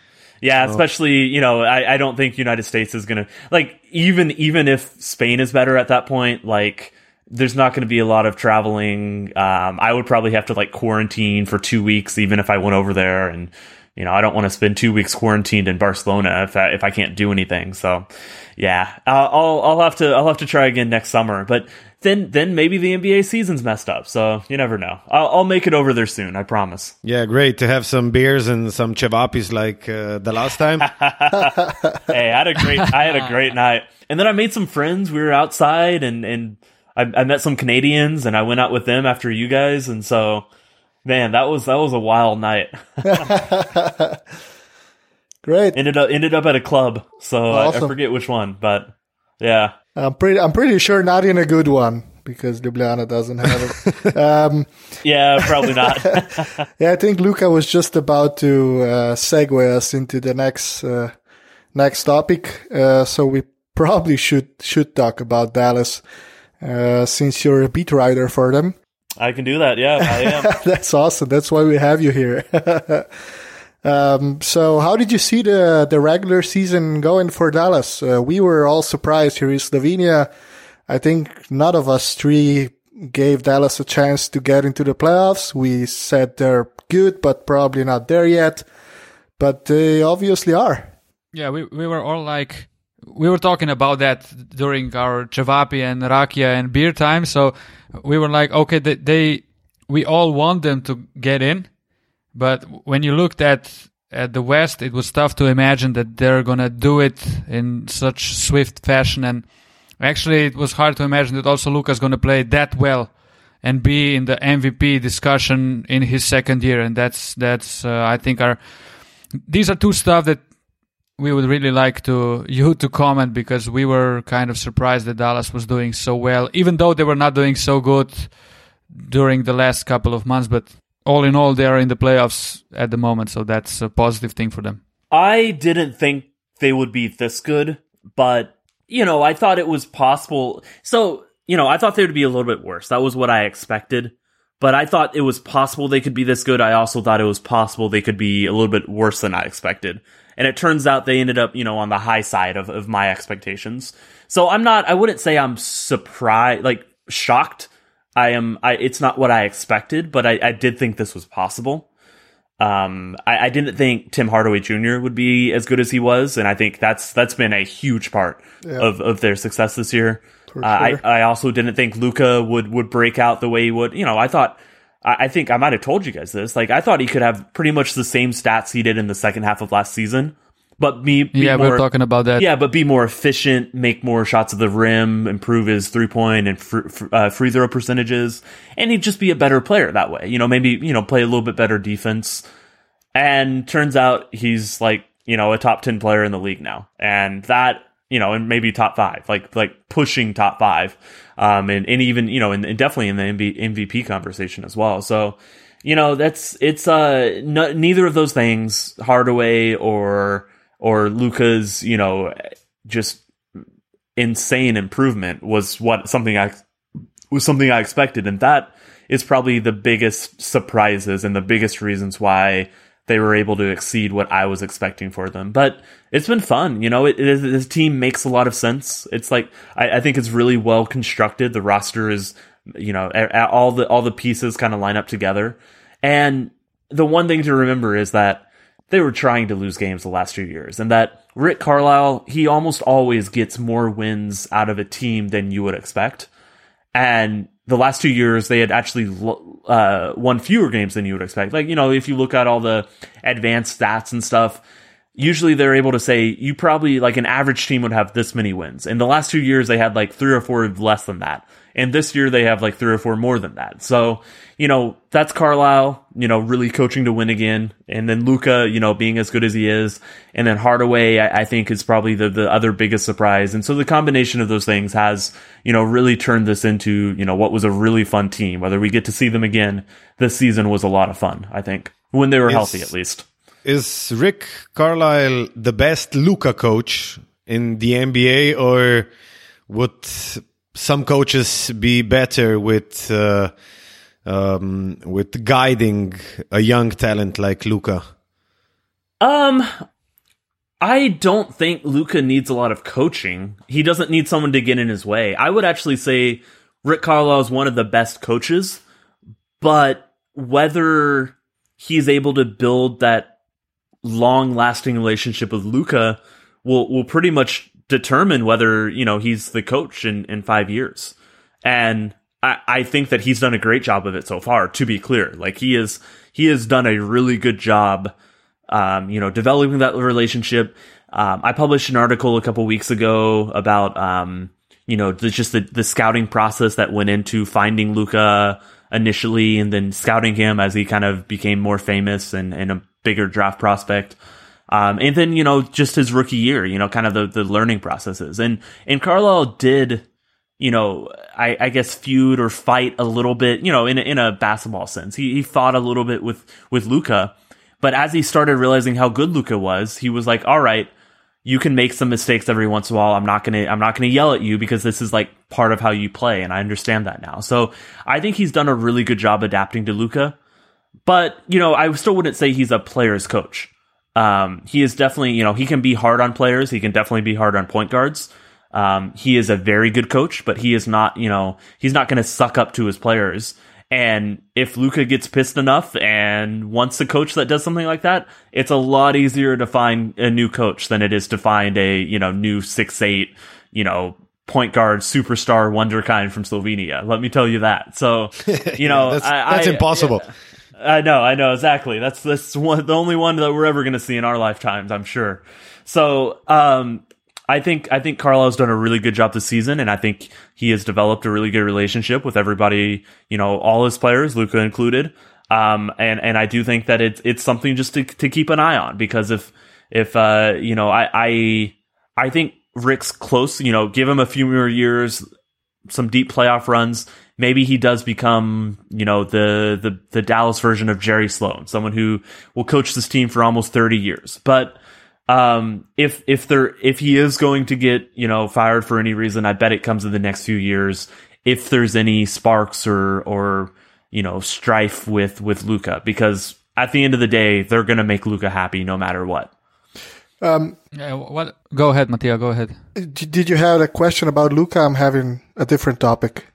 Yeah, especially you know, I, I don't think United States is gonna like even even if Spain is better at that point, like there's not going to be a lot of traveling. Um, I would probably have to like quarantine for two weeks, even if I went over there, and you know, I don't want to spend two weeks quarantined in Barcelona if I, if I can't do anything. So, yeah, I'll, I'll I'll have to I'll have to try again next summer, but. Then, then maybe the NBA season's messed up, so you never know. I'll, I'll make it over there soon, I promise. Yeah, great to have some beers and some chevapis like uh, the last time. hey, I had a great I had a great night. And then I made some friends. We were outside and and I, I met some Canadians and I went out with them after you guys and so man, that was that was a wild night. Great. ended up ended up at a club. So I, I forget which one, but yeah. I'm pretty. I'm pretty sure not in a good one because Ljubljana doesn't have it. um, Yeah, probably not. yeah, I think Luca was just about to uh, segue us into the next uh, next topic. Uh, so we probably should should talk about Dallas uh, since you're a beat writer for them. I can do that. Yeah, I am. That's awesome. That's why we have you here. um, so, how did you see the the regular season going for Dallas? Uh, we were all surprised here in Slovenia. I think none of us three gave Dallas a chance to get into the playoffs. We said they're good, but probably not there yet. But they obviously are. Yeah, we, we were all like, we were talking about that during our Chavapi and Rakia and beer time. So we were like, okay, they, they we all want them to get in, but when you looked at at the West, it was tough to imagine that they're gonna do it in such swift fashion. And actually, it was hard to imagine that also Luka's gonna play that well and be in the MVP discussion in his second year. And that's that's uh, I think our these are two stuff that we would really like to you to comment because we were kind of surprised that Dallas was doing so well, even though they were not doing so good during the last couple of months. But all in all, they are in the playoffs at the moment, so that's a positive thing for them. I didn't think they would be this good, but you know, I thought it was possible. So, you know, I thought they would be a little bit worse. That was what I expected. But I thought it was possible they could be this good. I also thought it was possible they could be a little bit worse than I expected. And it turns out they ended up, you know, on the high side of, of my expectations. So I'm not, I wouldn't say I'm surprised, like shocked. I am, I, it's not what I expected, but I, I did think this was possible. Um, I, I didn't think Tim Hardaway Jr. would be as good as he was, and I think that's that's been a huge part Yeah. of, of their success this year. Uh, I. I also didn't think Luka would would break out the way he would. You know, I thought I, I think I might have told you guys this. Like I thought he could have pretty much the same stats he did in the second half of last season, but be, be Yeah, more, we're talking about that. yeah, but be more efficient, make more shots at the rim, improve his three point and fr- fr- uh, free throw percentages, and he'd just be a better player that way. You know, maybe you know play a little bit better defense. And turns out he's like you know a top ten player in the league now, and that you know, and maybe top five, like like pushing top five, um, and and even you know, and, and definitely in the MB, MVP conversation as well. So. You know that's it's uh neither of those things Hardaway or or Luka's you know just insane improvement was what something I was something I expected, and that is probably the biggest surprises and the biggest reasons why they were able to exceed what I was expecting for them. But it's been fun, you know. It, it, this team makes a lot of sense. It's like I, I think it's really well constructed. The roster is, you know, all the all the pieces kind of line up together. And the one thing to remember is that they were trying to lose games the last few years, and that Rick Carlisle he almost always gets more wins out of a team than you would expect. And the last two years, they had actually uh, won fewer games than you would expect. Like, you know, if you look at all the advanced stats and stuff, usually they're able to say you probably, like, an average team would have this many wins. In the last two years, they had like three or four less than that. And this year, they have like three or four more than that. So, you know, that's Carlisle, you know, really coaching to win again. And then Luka, you know, being as good as he is. And then Hardaway, I, I think, is probably the, the other biggest surprise. And so the combination of those things has, you know, really turned this into, you know, what was a really fun team. Whether we get to see them again, this season was a lot of fun, I think, when they were Is- healthy at least. Is Rick Carlisle the best Luka coach in the NBA, or would some coaches be better with uh, um, with guiding a young talent like Luka? Um, I don't think Luka needs a lot of coaching. He doesn't need someone to get in his way. I would actually say Rick Carlisle is one of the best coaches, but whether he's able to build that long lasting relationship with Luka will will pretty much determine whether, you know, he's the coach in, in five years. And I, I think that he's done a great job of it so far, to be clear. Like he is he has done a really good job um, you know, developing that relationship. Um, I published an article a couple weeks ago about, um, you know, the, just the, the scouting process that went into finding Luka initially and then scouting him as he kind of became more famous and, and a bigger draft prospect. Um, and then, you know, just his rookie year, you know, kind of the, the learning processes. And, and Carlisle did, you know, I, I guess feud or fight a little bit, you know, in a, in a basketball sense. He, he fought a little bit with, with Luka. But as he started realizing how good Luka was, he was like, all right, you can make some mistakes every once in a while. I'm not to, I'm not to yell at you because this is like part of how you play. And I understand that now. So I think he's done a really good job adapting to Luka. But, you know, I still wouldn't say he's a player's coach. Um, he is definitely, you know, he can be hard on players. He can definitely be hard on point guards. Um, he is a very good coach, but he is not, you know, he's not going to suck up to his players. And if Luka gets pissed enough and wants a coach that does something like that, it's a lot easier to find a new coach than it is to find a, you know, new six eight, you know, point guard superstar wonderkind from Slovenia. Let me tell you that. So, you know, that's, I, that's I- impossible. I know, I know exactly. That's that's one the only one that we're ever going to see in our lifetimes, I'm sure. So, um, I think I think Carlisle's done a really good job this season, and I think he has developed a really good relationship with everybody. You know, all his players, Luka included. Um, and and I do think that it's it's something just to to keep an eye on because if if uh you know I I I think Rick's close. You know, give him a few more years, some deep playoff runs. Maybe he does become, you know, the the the Dallas version of Jerry Sloan, someone who will coach this team for almost thirty years. But um, if if there if he is going to get you know fired for any reason, I bet it comes in the next few years. If there's any sparks or or you know, strife with with Luka because at the end of the day, they're going to make Luka happy no matter what. Um, Yeah, what? Go ahead, Mattia. Go ahead. did you have a question about Luka? I'm having a different topic.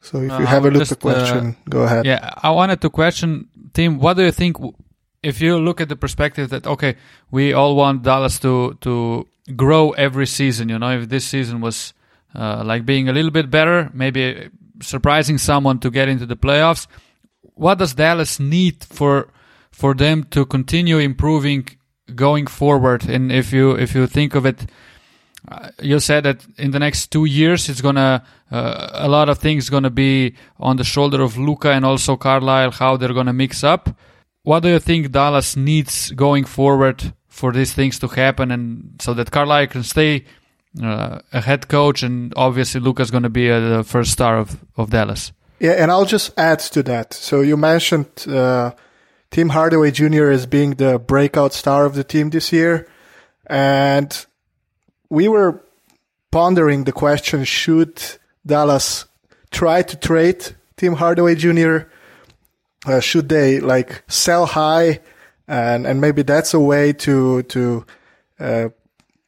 So if Uh, you I have a Luka just, uh, question, go ahead. Yeah, I wanted to question Tim. What do you think? If you look at the perspective that okay, we all want Dallas to to grow every season. You know, if this season was uh, like being a little bit better, maybe surprising someone to get into the playoffs. What does Dallas need for for them to continue improving going forward? And if you if you think of it uh, you said that in the next two years it's gonna uh, a lot of things gonna be on the shoulder of Luka and also Carlisle how they're gonna mix up. What do you think Dallas needs going forward for these things to happen and so that Carlisle can stay uh, a head coach and obviously Luka's gonna be uh, the first star of, of Dallas. Yeah, and I'll just add to that. So you mentioned uh, Tim Hardaway Jr. as being the breakout star of the team this year, and we were pondering the question: Should Dallas try to trade Tim Hardaway Jr.? Uh, should they like sell high, and and maybe that's a way to to uh,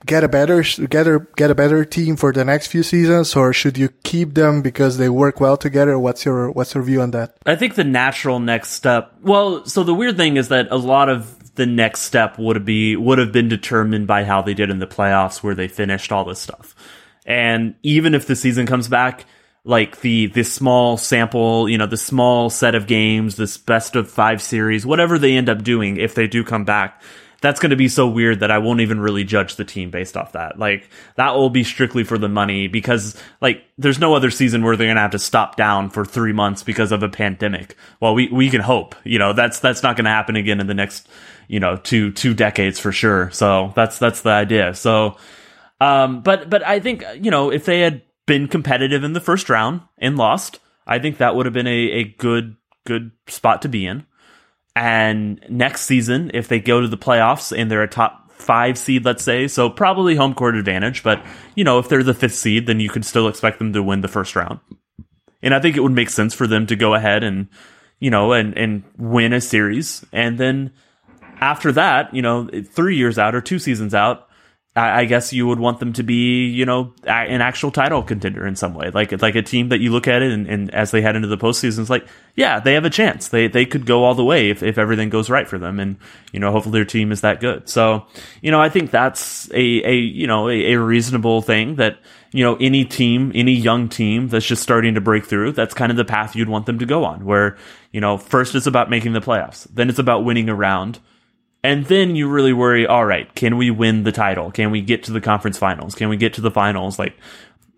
get a better get a get a better team for the next few seasons, or should you keep them because they work well together? What's your what's your view on that? I think the natural next step. Well, so the weird thing is that a lot of the next step would be would have been determined by how they did in the playoffs, where they finished all this stuff. And even if the season comes back, like the this small sample, you know, the small set of games, this best of five series, whatever they end up doing, if they do come back, that's going to be so weird that I won't even really judge the team based off that. Like that will be strictly for the money because like there's no other season where they're going to have to stop down for 3 months because of a pandemic. Well, we we can hope, you know, that's that's not going to happen again in the next, you know, two two decades for sure. So that's that's the idea. So um but but I think, you know, if they had been competitive in the first round and lost, I think that would have been a a good good spot to be in. And next season, if they go to the playoffs and they're a top five seed, let's say, so probably home court advantage, but you know, if they're the fifth seed, then you could still expect them to win the first round. And I think it would make sense for them to go ahead and, you know, and, and win a series. And then after that, you know, three years out or two seasons out, I, guess you would want them to be, you know, an actual title contender in some way, like like a team that you look at it and, and as they head into the postseason, it's like, yeah, they have a chance. They they could go all the way if, if everything goes right for them, and you know, hopefully their team is that good. So, you know, I think that's a a you know a, a reasonable thing that you know any team, any young team that's just starting to break through, that's kind of the path you'd want them to go on. Where you know, first it's about making the playoffs, then it's about winning a round. And then you really worry, all right, can we win the title? Can we get to the conference finals? Can we get to the finals? Like,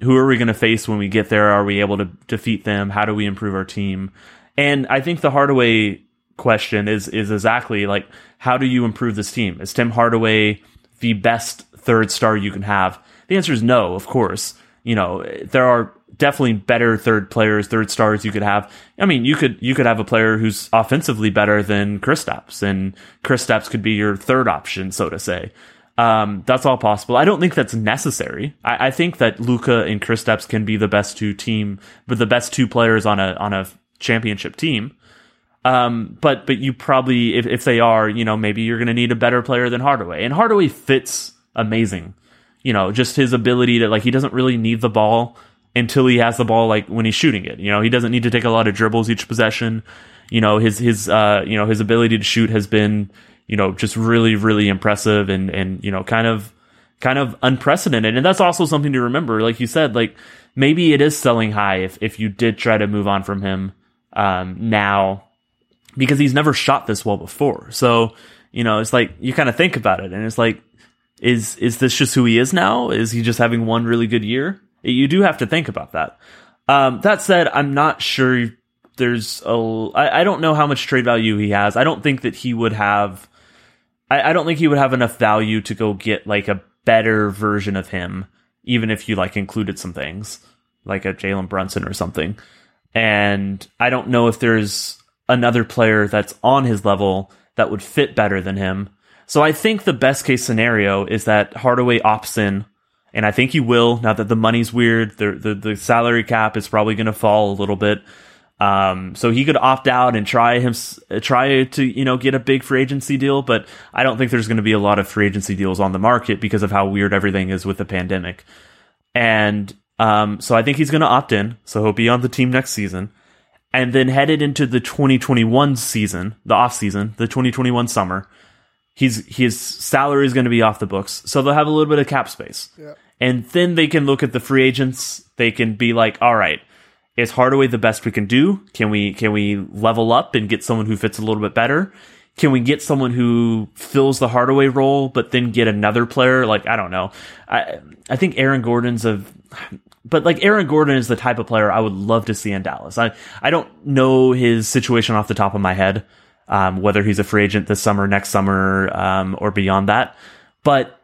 who are we going to face when we get there? Are we able to defeat them? How do we improve our team? And I think the Hardaway question is, is exactly like, how do you improve this team? Is Tim Hardaway the best third star you can have? The answer is no, of course. You know, there are definitely better third players, third stars you could have. I mean, you could you could have a player who's offensively better than Kristaps, and Kristaps could be your third option, so to say. Um, that's all possible. I don't think that's necessary. I, I think that Luka and Kristaps can be the best two team, but the best two players on a on a championship team. Um, but but you probably if, if they are, you know, maybe you're going to need a better player than Hardaway, and Hardaway fits amazing. You know, just his ability to like he doesn't really need the ball until he has the ball like when he's shooting it. You know, he doesn't need to take a lot of dribbles each possession. You know, his his uh you know his ability to shoot has been you know just really really impressive and and you know kind of kind of unprecedented. And that's also something to remember. Like you said, like maybe it is selling high if if you did try to move on from him um now because he's never shot this well before. So, you know, it's like you kind of think about it and it's like is is this just who he is now? Is he just having one really good year? You do have to think about that. Um, that said, I'm not sure there's a. I, I don't know how much trade value he has. I don't think that he would have. I, I don't think he would have enough value to go get like a better version of him, even if you like included some things like a Jalen Brunson or something. And I don't know if there's another player that's on his level that would fit better than him. So I think the best case scenario is that Hardaway opts in, and I think he will now that the money's weird. The the, the salary cap is probably going to fall a little bit. Um, so he could opt out and try him try to you know get a big free agency deal, but I don't think there's going to be a lot of free agency deals on the market because of how weird everything is with the pandemic. And um, so I think he's going to opt in. So he'll be on the team next season, and then headed into the 2021 season, the off season, the 2021 summer. He's his salary is going to be off the books, so they'll have a little bit of cap space. Yeah. And then they can look at the free agents. They can be like, all right, is Hardaway the best we can do? Can we can we level up and get someone who fits a little bit better? Can we get someone who fills the Hardaway role, but then get another player? Like I don't know. I I think Aaron Gordon's a, but like Aaron Gordon is the type of player I would love to see in Dallas. I I don't know his situation off the top of my head, um, whether he's a free agent this summer, next summer, um, or beyond that. But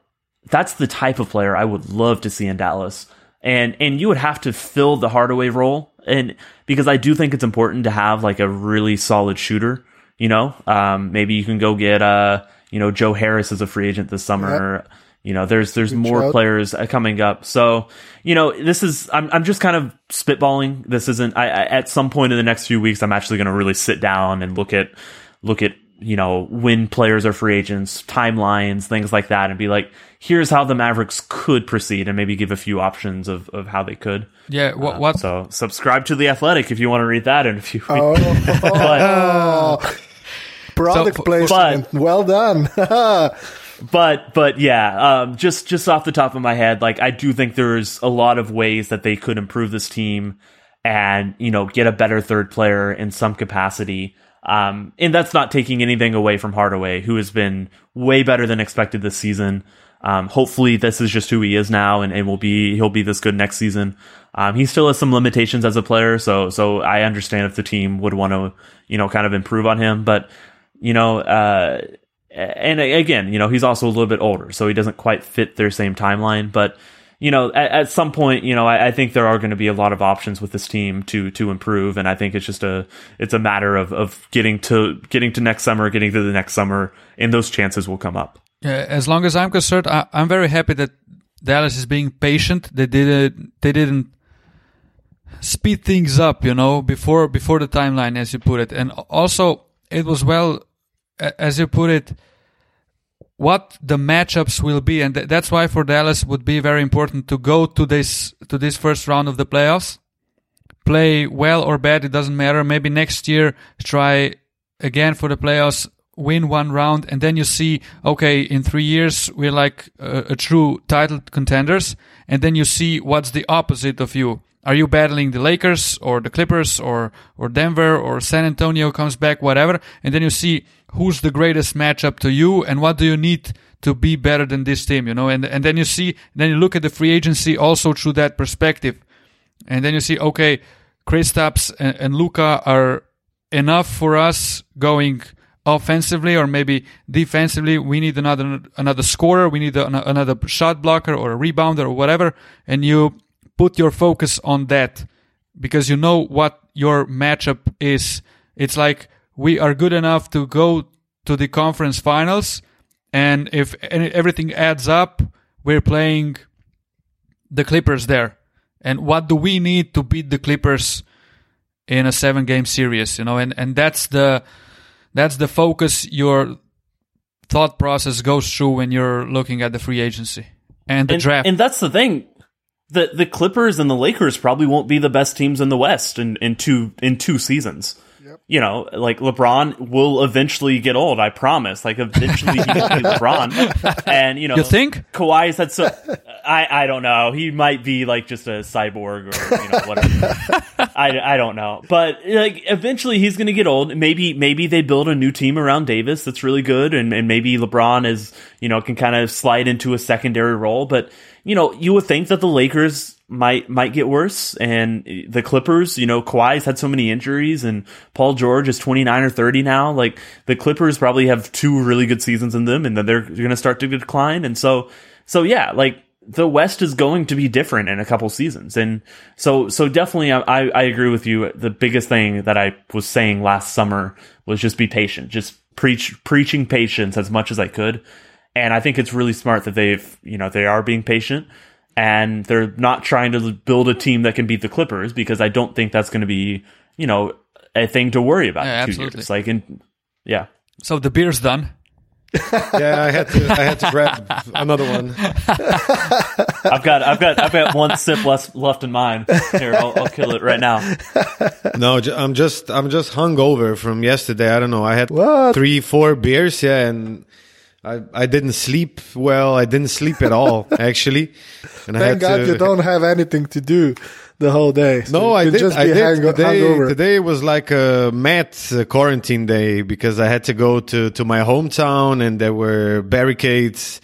that's the type of player I would love to see in Dallas. And and you would have to fill the Hardaway role and because I do think it's important to have like a really solid shooter. You know, um, maybe you can go get uh, you know, Joe Harris as a free agent this summer. You know, there's there's Good more shout. players uh, coming up. So, you know, this is I'm I'm just kind of spitballing. This isn't. I, I at some point in the next few weeks, I'm actually going to really sit down and look at look at you know when players are free agents, timelines, things like that, and be like, here's how the Mavericks could proceed and maybe give a few options of, of how they could. Yeah, what, what? so subscribe to the Athletic if you want to read that in a few weeks. Oh, but, product so, placement. But, well done. but but yeah, um, just just off the top of my head, like I do think there's a lot of ways that they could improve this team and you know get a better third player in some capacity. Um, and that's not taking anything away from Hardaway, who has been way better than expected this season. Um, hopefully this is just who he is now and, and will be, he'll be this good next season. Um, he still has some limitations as a player. So, so I understand if the team would want to, you know, kind of improve on him, but, you know, uh, and again, you know, he's also a little bit older, so he doesn't quite fit their same timeline, but, you know, at, at some point, you know, I, I think there are going to be a lot of options with this team to to improve, and I think it's just a it's a matter of of getting to getting to next summer, getting to the next summer, and those chances will come up. Yeah, as long as I'm concerned, I, am very happy that Dallas is being patient. They didn't they didn't speed things up, you know, before before the timeline, as you put it, and also it was well, as you put it, what the matchups will be, and th- that's why for Dallas would be very important to go to this to this first round of the playoffs, play well or bad, it doesn't matter. Maybe next year try again for the playoffs win one round, and then you see, okay, in three years we're like a, a true title contenders, and then you see what's the opposite of you. Are you battling the Lakers or the Clippers or or Denver or San Antonio comes back, whatever, and then you see who's the greatest matchup to you and what do you need to be better than this team, you know, and and then you see, then you look at the free agency also through that perspective, and then you see, okay, Kristaps and, and Luka are enough for us going offensively or maybe defensively. We need another another scorer. We need another shot blocker or a rebounder or whatever. And you put your focus on that because you know what your matchup is. It's like we are good enough to go to the conference finals and if everything adds up we're playing the clippers there and what do we need to beat the clippers in a seven game series you know and and that's the that's the focus your thought process goes through when you're looking at the free agency and the and, draft. And that's the thing. The the Clippers and the Lakers probably won't be the best teams in the West in, in two in two seasons. Yep. You know, like LeBron will eventually get old. I promise. Like eventually he will be LeBron. And you know, you think Kawhi said so. I I don't know. He might be like just a cyborg or you know whatever. I, I don't know. But like eventually he's going to get old. Maybe maybe they build a new team around Davis that's really good, and and maybe LeBron is you know can kind of slide into a secondary role. But you know you would think that the Lakers might might get worse. And the Clippers, you know, Kawhi's had so many injuries, and Paul George is twenty nine or thirty now. Like the Clippers probably have two really good seasons in them, and then they're going to start to decline. And so, so yeah, like the West is going to be different in a couple seasons, and so so definitely, I I agree with you. The biggest thing that I was saying last summer was just be patient, just preach preaching patience as much as I could. And I think it's really smart that they've, you know, they are being patient and they're not trying to build a team that can beat the Clippers because I don't think that's going to be, you know, a thing to worry about Yeah, in two absolutely. years. Like, in, yeah. So the beer's done. yeah, I had to. I had to grab another one. I've got, I've got, I've got one sip left left in mine. Here, I'll, I'll kill it right now. No, I'm just. I'm just hungover from yesterday. I don't know. I had What? three, four beers. Yeah, and I I didn't sleep well. I didn't sleep at all actually. And I Thank had God to, you don't have anything to do the whole day. So No, I did. Just I did. hang- today, today was like a mad uh, quarantine day because I had to go to, to my hometown and there were barricades.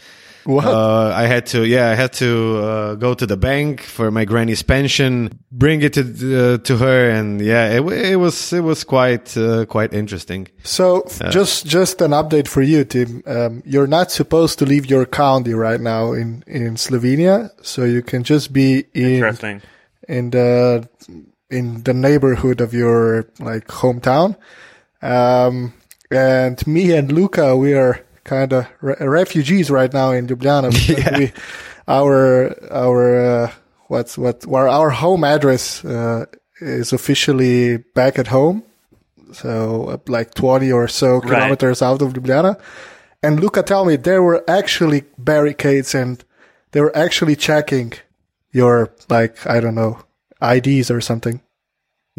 What? Uh, I had to, yeah, I had to uh, go to the bank for my granny's pension, bring it to uh, to her, and yeah, it, it was it was quite uh, quite interesting. So f- just just an update for you, Tim. Um, you're not supposed to leave your county right now in in Slovenia, so you can just be in Interesting. in the in the neighborhood of your like hometown. Um, and me and Luca, we are kind of re- refugees right now in Ljubljana. because we, our our uh, what's what our our home address uh, is officially back at home, so uh, like twenty or so Right. kilometers out of Ljubljana. And Luca told me there were actually barricades and they were actually checking your like I don't know IDs or something.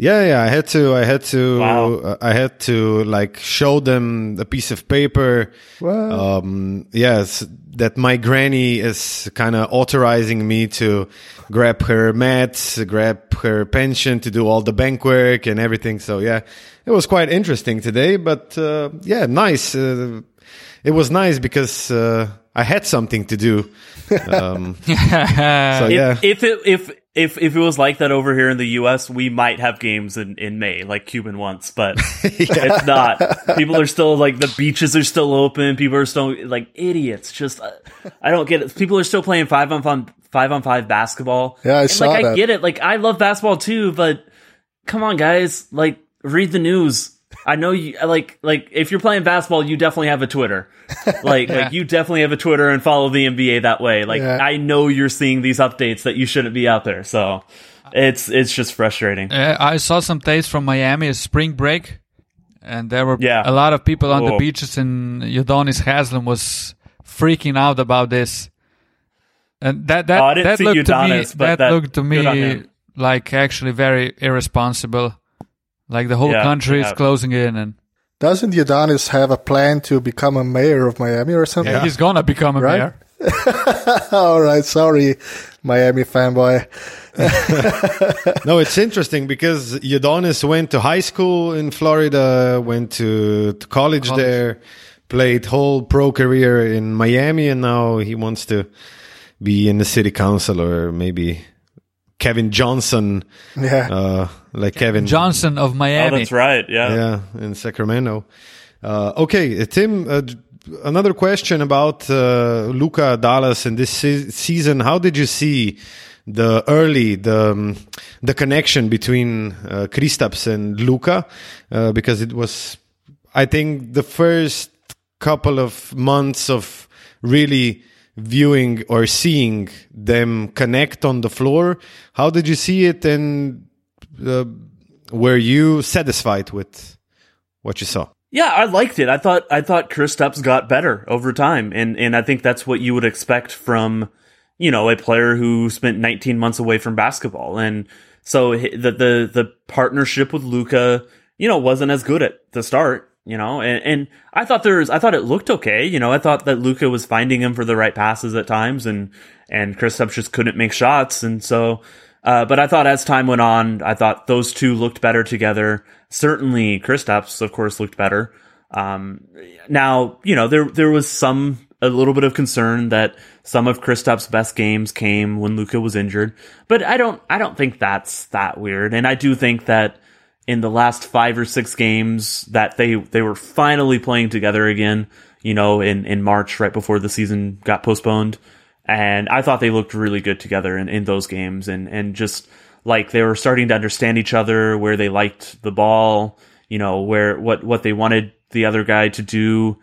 Yeah, yeah. I had to. I had to. Wow. Uh, I had to like show them a piece of paper. Wow. Um, yes, that my granny is kind of authorizing me to grab her mats, grab her pension, to do all the bank work and everything. So yeah, it was quite interesting today. But uh, yeah, nice. Uh, it was nice because uh, I had something to do. Um, so If, yeah. if it if if if it was like that over here in the U.S., we might have games in in May, like Cuban once, but it's not. People are still like the beaches are still open. People are still like idiots. Just uh, I don't get it. People are still playing five on five five on five basketball. Yeah, I And, saw like I get it. Like I love basketball too, but come on, guys. Like read the news. I know you like like if you're playing basketball, you definitely have a Twitter. Like like you definitely have a Twitter and follow the NBA that way. Like Yeah. I know you're seeing these updates that you shouldn't be out there. So it's it's just frustrating. Uh, I saw some days from Miami, a spring break, and there were Yeah. a lot of people on the Oh. beaches, and Udonis Haslem was freaking out about this. And that that Oh, that see looked to me but that, that- looked to good on me like actually very irresponsible. Like the whole Yeah, country is closing in, and Doesn't Udonis have a plan to become a mayor of Miami or something? Yeah. he's gonna become a Right? mayor. All right, sorry, Miami fanboy. no, it's interesting because Udonis went to high school in Florida, went to, to college, College. there, played whole pro career in Miami, and now he wants to be in the city council or maybe Kevin Johnson, Yeah, uh, like Kevin Johnson of Oh, Miami. that's right. Yeah. yeah, in Sacramento. Uh, okay, uh, Tim, uh, another question about uh, Luka Dallas in this se- season. How did you see the early the um, the connection between uh, Kristaps and Luka? Uh, because it was, I think, the first couple of months of really viewing or seeing them connect on the floor. How did you see it, and uh, were you satisfied with what you saw? Yeah, I liked it. I thought I thought Kristaps got better over time, and and I think that's what you would expect from you know a player who spent 19 months away from basketball, and so the the the partnership with Luka, you know, wasn't as good at the start, you know, and and I thought there's I thought it looked okay, you know, I thought that Luka was finding him for the right passes at times, and and Kristaps just couldn't make shots, and so. Uh, but I thought as time went on, I thought those two looked better together. Certainly, Chris Kristaps, of course, looked better. Um, now, you know, there there was some a little bit of concern that some of Kristaps' best games came when Luka was injured, but I don't I don't think that's that weird. And I do think that in the last five or six games that they they were finally playing together again. You know, in in March, right before the season got postponed and I thought they looked really good together in, in those games and, and just like they were starting to understand each other where they liked the ball, you know, where what, what they wanted the other guy to do.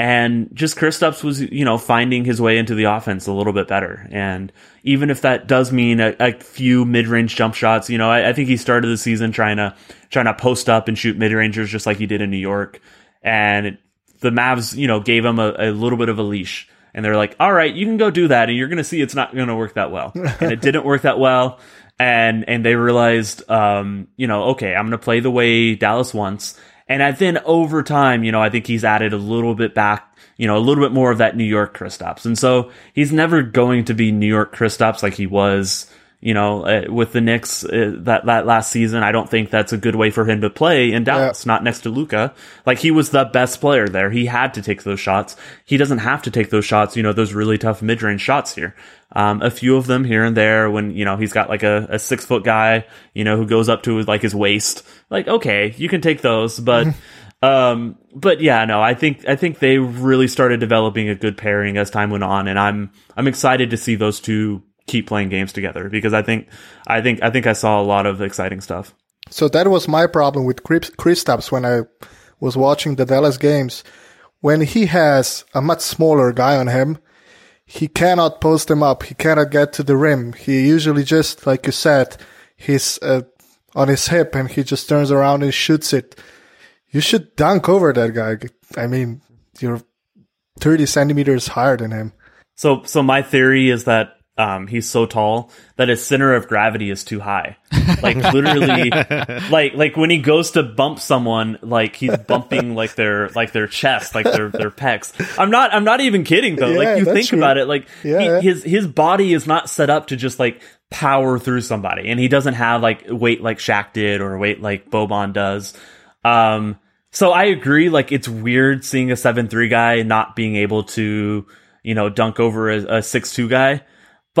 And just Kristaps was, you know, finding his way into the offense a little bit better. And even if that does mean a, a few mid-range jump shots, you know, I, I, think he started the season trying to trying to post up and shoot mid-rangers just like he did in New York. And it, the Mavs, you know, gave him a, a little bit of a leash. And they're like, all right, you can go do that. And you're going to see it's not going to work that well. and it didn't work that well. And, and they realized, um, you know, okay, I'm going to play the way Dallas wants. And then over time, you know, I think he's added a little bit back, you know, a little bit more of that New York Kristaps. And so he's never going to be New York Kristaps like he was, you know, uh, with the Knicks uh, that that last season. I don't think that's a good way for him to play in Dallas, yeah. not next to Luka. Like he was the best player there. He had to take those shots. He doesn't have to take those shots, you know, those really tough mid-range shots here. Um, a few of them here and there when, you know, he's got like a, a six foot guy, you know, who goes up to like his waist. Like, okay, you can take those, but, um, but yeah, no, I think, I think they really started developing a good pairing as time went on. And I'm, I'm excited to see those two keep playing games together because I think, I think, I think I saw a lot of exciting stuff. So that was my problem with Chris, Kristaps when I was watching the Dallas games. When he has a much smaller guy on him, he cannot post him up. He cannot get to the rim. He usually just, like you said, he's uh, on his hip and he just turns around and shoots it. You should dunk over that guy. I mean, you're 30 centimeters higher than him. So, so my theory is that um, he's so tall that his center of gravity is too high. Like literally, like like when he goes to bump someone, like he's bumping like their like their chest, like their their pecs. I'm not I'm not even kidding though. Yeah, like you think true. about it, like yeah. he, his his body is not set up to just like power through somebody, and he doesn't have like weight like Shaq did or weight like Boban does. Um, so I agree. Like it's weird seeing a seven three guy not being able to you know dunk over a, a six two guy.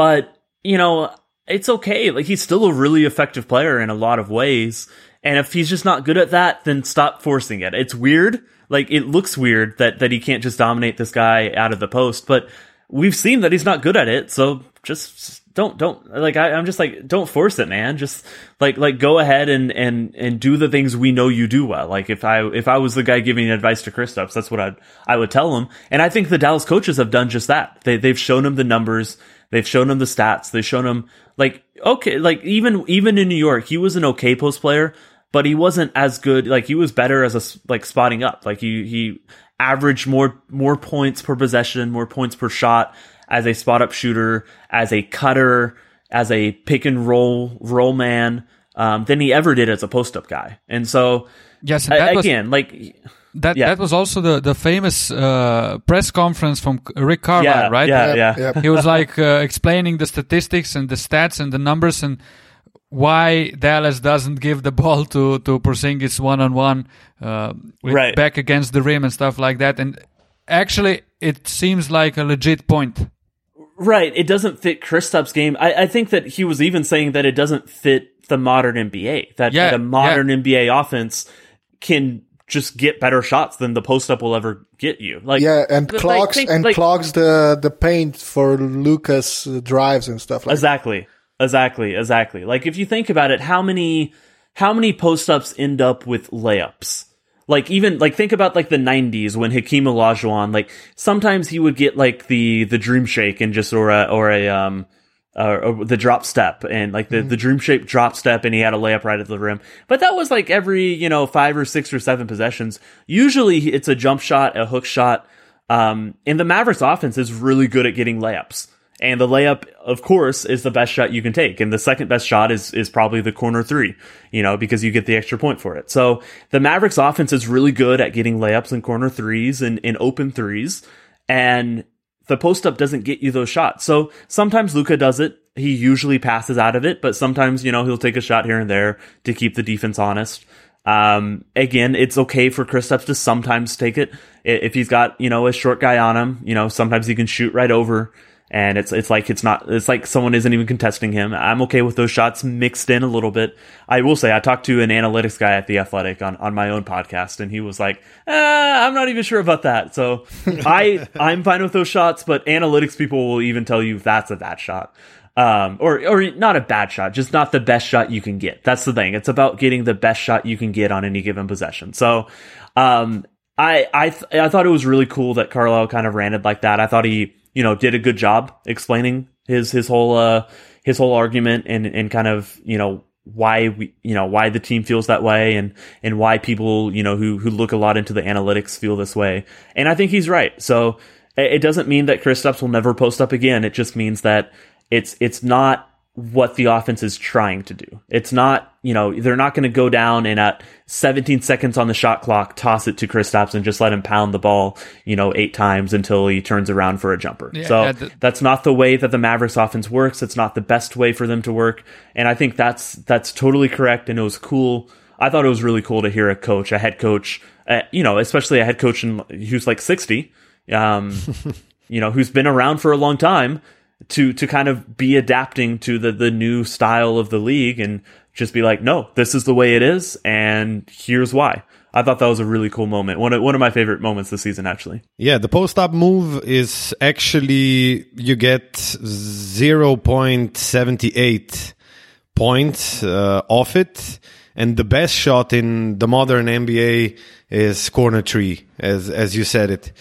But, you know, it's okay. Like he's still a really effective player in a lot of ways. And if he's just not good at that, then stop forcing it. It's weird. Like it looks weird that, that he can't just dominate this guy out of the post, but we've seen that he's not good at it. So just don't, don't like, I, am just like, don't force it, man. Just like, like go ahead and, and, and do the things we know you do well. Like if I, if I was the guy giving advice to Kristaps, that's what I, I would tell him. And I think the Dallas coaches have done just that. They, they've shown him the numbers They've shown him the stats. They've shown him like okay, like even even in New York, he was an okay post player, but he wasn't as good. Like he was better as a like spotting up. Like he he averaged more more points per possession, more points per shot as a spot up shooter, as a cutter, as a pick and roll roll man um, than he ever did as a post up guy. And so yes, and again, was- like that yeah. that was also the the famous uh, press conference from Rick Carlisle, yeah, right? Yeah, yeah. yeah. he was like uh, explaining the statistics and the stats and the numbers and why Dallas doesn't give the ball to to Porzingis one on one, right. back against the rim and stuff like that. And actually, it seems like a legit point. Right, it doesn't fit Kristaps' game. I, I think that he was even saying that it doesn't fit the modern NBA. That yeah, the modern yeah. NBA offense can just get better shots than the post up will ever get you. Like yeah, and clogs think, and like, clogs the the paint for Luka's drives and stuff like exactly, that. exactly, exactly. Like if you think about it, how many how many post ups end up with layups? Like even like think about like the '90s when Hakeem Olajuwon, like sometimes he would get like the the dream shake and just or a or a um uh, the drop step and like the, mm-hmm. the dream shake drop step and he had a layup right at the rim. But that was like every, you know, five or six or seven possessions. Usually it's a jump shot, a hook shot. Um, and the Mavericks offense is really good at getting layups. And the layup, of course, is the best shot you can take. And the second best shot is, is probably the corner three, you know, because you get the extra point for it. So the Mavericks offense is really good at getting layups and corner threes and, and open threes. And the post up doesn't get you those shots. So sometimes Luka does it. He usually passes out of it, but sometimes, you know, he'll take a shot here and there to keep the defense honest. Um, again, it's okay for Kristaps to sometimes take it. If he's got, you know, a short guy on him, you know, sometimes he can shoot right over and it's it's like it's not it's like someone isn't even contesting him. I'm okay with those shots mixed in a little bit. I will say I talked to an analytics guy at the Athletic on, on my own podcast, and he was like, eh, "I'm not even sure about that." So I I'm fine with those shots, but analytics people will even tell you that's a bad shot. Um, or or not a bad shot, just not the best shot you can get. That's the thing. It's about getting the best shot you can get on any given possession. So, um, I I th- I thought it was really cool that Carlisle kind of ranted like that. I thought he you know did a good job explaining his his whole uh his whole argument and and kind of you know why we you know why the team feels that way and and why people you know who who look a lot into the analytics feel this way. And I think he's right. So it doesn't mean that Kristaps will never post up again. It just means that it's it's not what the offense is trying to do. It's not, you know, they're not going to go down and at 17 seconds on the shot clock, toss it to Kristaps and just let him pound the ball, you know, eight times until he turns around for a jumper. Yeah, so the- that's not the way that the Mavericks offense works. It's not the best way for them to work. And I think that's, that's totally correct. And it was cool. I thought it was really cool to hear a coach, a head coach, uh, you know, especially a head coach in, who's like 60, um, you know, who's been around for a long time to to kind of be adapting to the the new style of the league and just be like, no, this is the way it is, and here's why. I thought that was a really cool moment. One of, one of my favorite moments this season, actually. Yeah, the post up move is actually you get 0.78 points uh, off it. And the best shot in the modern NBA is corner three, as as you said it.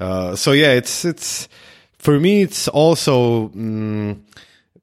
Uh, so yeah, it's it's for me. It's also mm,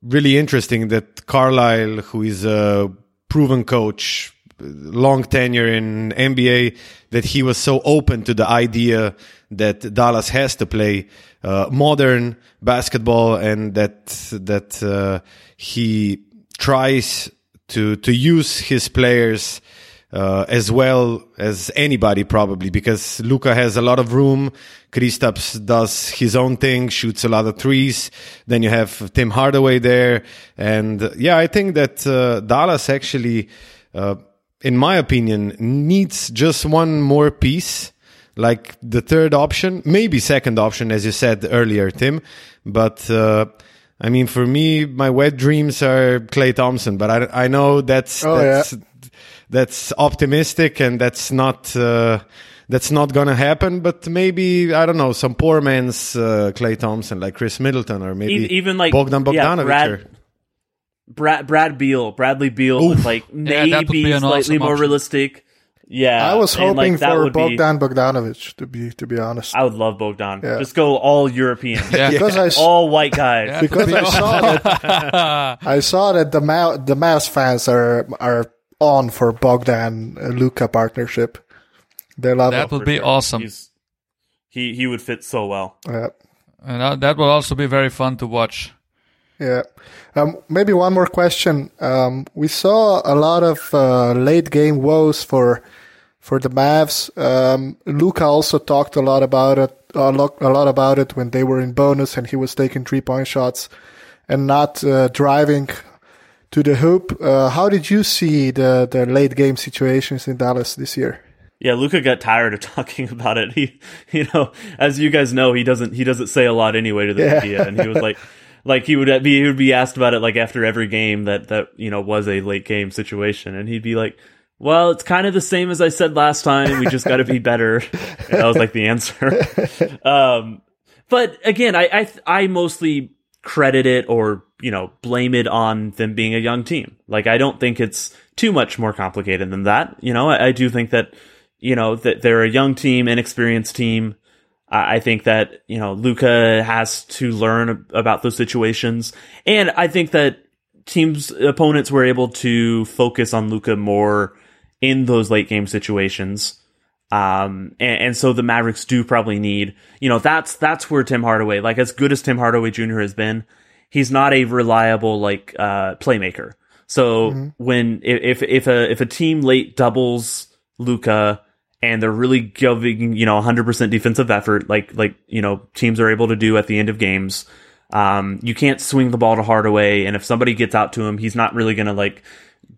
really interesting that Carlisle, who is a proven coach, long tenure in NBA, that he was so open to the idea that Dallas has to play uh, modern basketball and that that uh, he tries to to use his players uh, as well as anybody probably because Luka has a lot of room. Kristaps does his own thing, shoots a lot of threes. Then you have Tim Hardaway there, and uh, yeah, I think that uh, Dallas actually, uh, in my opinion, needs just one more piece. Like the third option, maybe second option, as you said earlier, Tim. But uh, I mean, for me, my wet dreams are Klay Thompson. But I, I know that's Oh, that's that's optimistic and that's not uh, that's not gonna happen. But maybe I don't know some poor man's uh, Klay Thompson, like Khris Middleton, or maybe even like Bogdan yeah, Bogdanovic. Brad, or- Brad Brad Beal, Bradley Beal, with like Yeah, that would be maybe an slightly awesome more option. realistic. Yeah, I was and, like, hoping for would be- Bogdan Bogdanovic to be to be honest. I would love Bogdan. Yeah. Just go all European, Yeah. because I s- all white guys. Yeah. because I saw that I saw that the Ma- the Mavs fans are are on for Bogdan uh, Luka partnership. They love That it. would be awesome. He's, he he would fit so well. Yeah. And that, that will also be very fun to watch. Yeah. Um, maybe one more question. Um, we saw a lot of uh, late game woes for for the Mavs. Um, Luka also talked a lot about it, a lot, a lot about it when they were in bonus and he was taking three point shots and not uh, driving to the hoop. Uh, how did you see the the late game situations in Dallas this year? Yeah, Luka got tired of talking about it. He, you know, as you guys know, he doesn't he doesn't say a lot anyway to the Yeah. media, and he was like, like he would be he would be asked about it like after every game that that you know was a late game situation, and he'd be like, "Well, it's kind of the same as I said last time. We just got to be better." And that was like the answer. um, but again, I I I mostly credit it or you know blame it on them being a young team. Like I don't think it's too much more complicated than that. You know, I, I do think that you know that they're a young team, inexperienced team. I I think that you know Luka has to learn about those situations, and I think that teams opponents were able to focus on Luka more in those late game situations. Um, and, and so the Mavericks do probably need, you know, that's that's where Tim Hardaway, like as good as Tim Hardaway Jr. has been, he's not a reliable like uh playmaker. So when if if a if a team late doubles Luka and they're really giving you know 100% defensive effort like like you know teams are able to do at the end of games um you can't swing the ball to Hardaway. And if somebody gets out to him he's not really going to like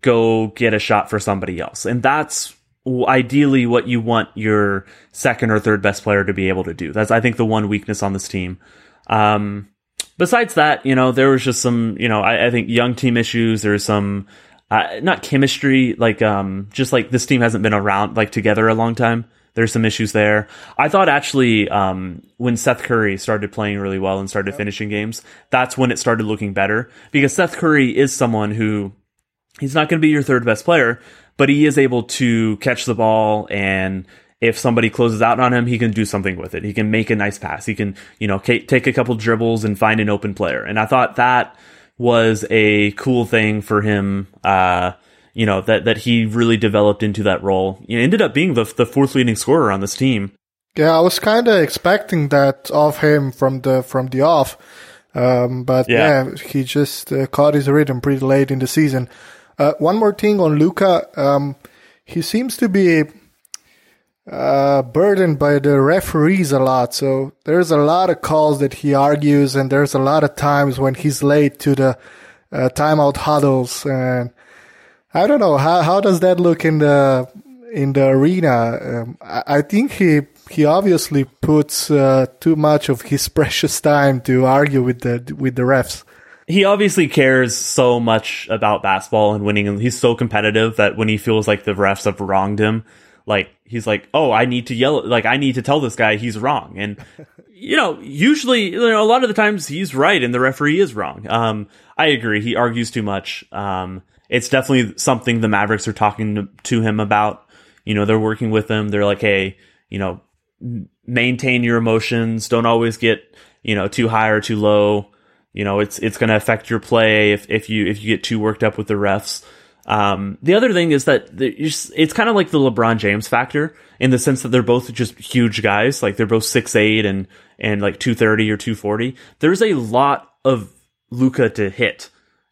go get a shot for somebody else. And that's ideally what you want your second or third best player to be able to do. That's i think the one weakness on this team. Um besides that, you know, there was just some, you know, I, I think young team issues. There's some, uh, not chemistry, like, um, just like this team hasn't been around, like, together a long time. There's some issues there. I thought actually, um, when Seth Curry started playing really well and started finishing games, that's when it started looking better because Seth Curry is someone who, he's not going to be your third best player, but he is able to catch the ball and, if somebody closes out on him, he can do something with it. He can make a nice pass. He can, you know, take a couple dribbles and find an open player. And I thought that was a cool thing for him. Uh, you know that that he really developed into that role. He ended up being the the fourth leading scorer on this team. Yeah, I was kind of expecting that of him from the from the off, um, but yeah, Yeah. he just uh, caught his rhythm pretty late in the season. Uh, one more thing on Luka, um, he seems to be uh, burdened by the referees a lot. So there's a lot of calls that he argues, and there's a lot of times when he's late to the uh, timeout huddles. And I don't know how how does that look in the in the arena. Um, I, I think he he obviously puts uh, too much of his precious time to argue with the with the refs. he obviously cares so much about basketball and winning and he's so competitive that when he feels like the refs have wronged him like he's like oh i need to yell like i need to tell this guy he's wrong. And you know usually you know a lot of the times he's right and the referee is wrong. Um i agree. He argues too much. Um it's definitely something the mavericks are talking to, to him about. You know they're working with him. They're like hey you know maintain your emotions. Don't always get you know too high or too low. You know it's it's going to affect your play if, if you if you get too worked up with the refs um, the other thing is that just- it's kind of like the LeBron James factor in the sense that they're both just huge guys like they're both 6'8 and and like 230 or 240 there's a lot of Luka to hit.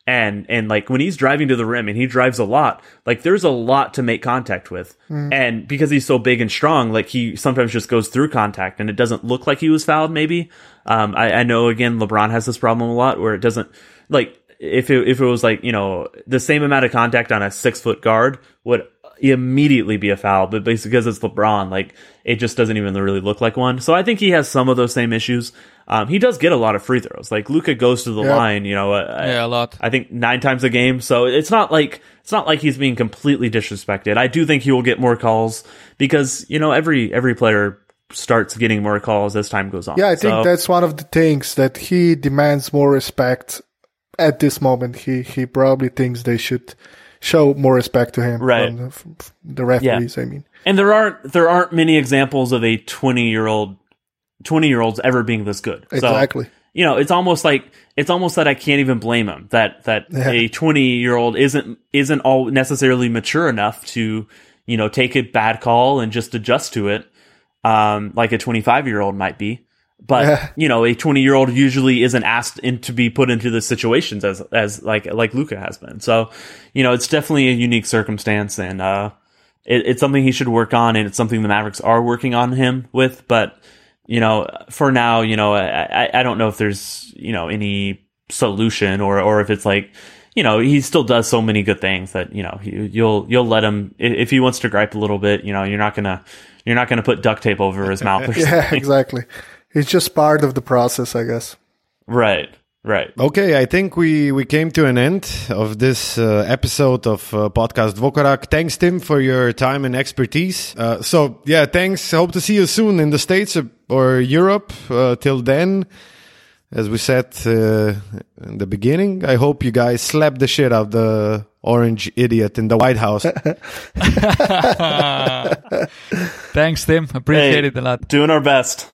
And and like when he's driving to the rim and he drives a lot like there's a lot to make contact with. And because he's so big and strong like he sometimes just goes through contact and it doesn't look like he was fouled maybe. Um i, I know again lebron has this problem a lot where it doesn't like if it, if it was like you know the same amount of contact on a six foot guard would immediately be a foul but basically because it's lebron like it just doesn't even really look like one so i think he has some of those same issues um, he does get a lot of free throws like luka goes to the Yeah. line you know uh, Yeah, a lot. I think nine times a game. So it's not like it's not like he's being completely disrespected. I do think he will get more calls because you know every every player starts getting more calls as time goes on. Yeah, I think So- that's one of the things that he demands more respect at this moment. He he probably thinks they should show more respect to him. Right. from the, the referees, I mean. and there aren't there aren't many examples of a twenty year old twenty year olds ever being this good. So, Exactly. you know, it's almost like it's almost that I can't even blame him that that Yeah. a 20 year old isn't isn't all necessarily mature enough to you know take a bad call and just adjust to it, um, like a 25 year old might be. But Yeah. you know, a 20 year old usually isn't asked in, to be put into the situations as as like like Luka has been. So, you know, it's definitely a unique circumstance, and uh, it, it's something he should work on, and it's something the Mavericks are working on him with. But you know, for now, you know, I, I- don't know if there's, you know, any solution or, or if it's like, you know, he still does so many good things that, you know, you- you'll, you'll let him, if he wants to gripe a little bit, you know, you're not gonna, you're not gonna put duct tape over his mouth or Yeah, exactly. It's just part of the process, I guess. Right. Right. Okay, I think we, we came to an end of this uh, episode of uh, podcast Vokorak. Thanks, Tim, for your time and expertise. Uh, so, yeah, thanks. Hope to see you soon in the States or Europe. Uh, till then, as we said uh, in the beginning, I hope you guys slap the shit out of the orange idiot in the White House. Thanks, Tim. Appreciate Hey. it a lot. Doing our best.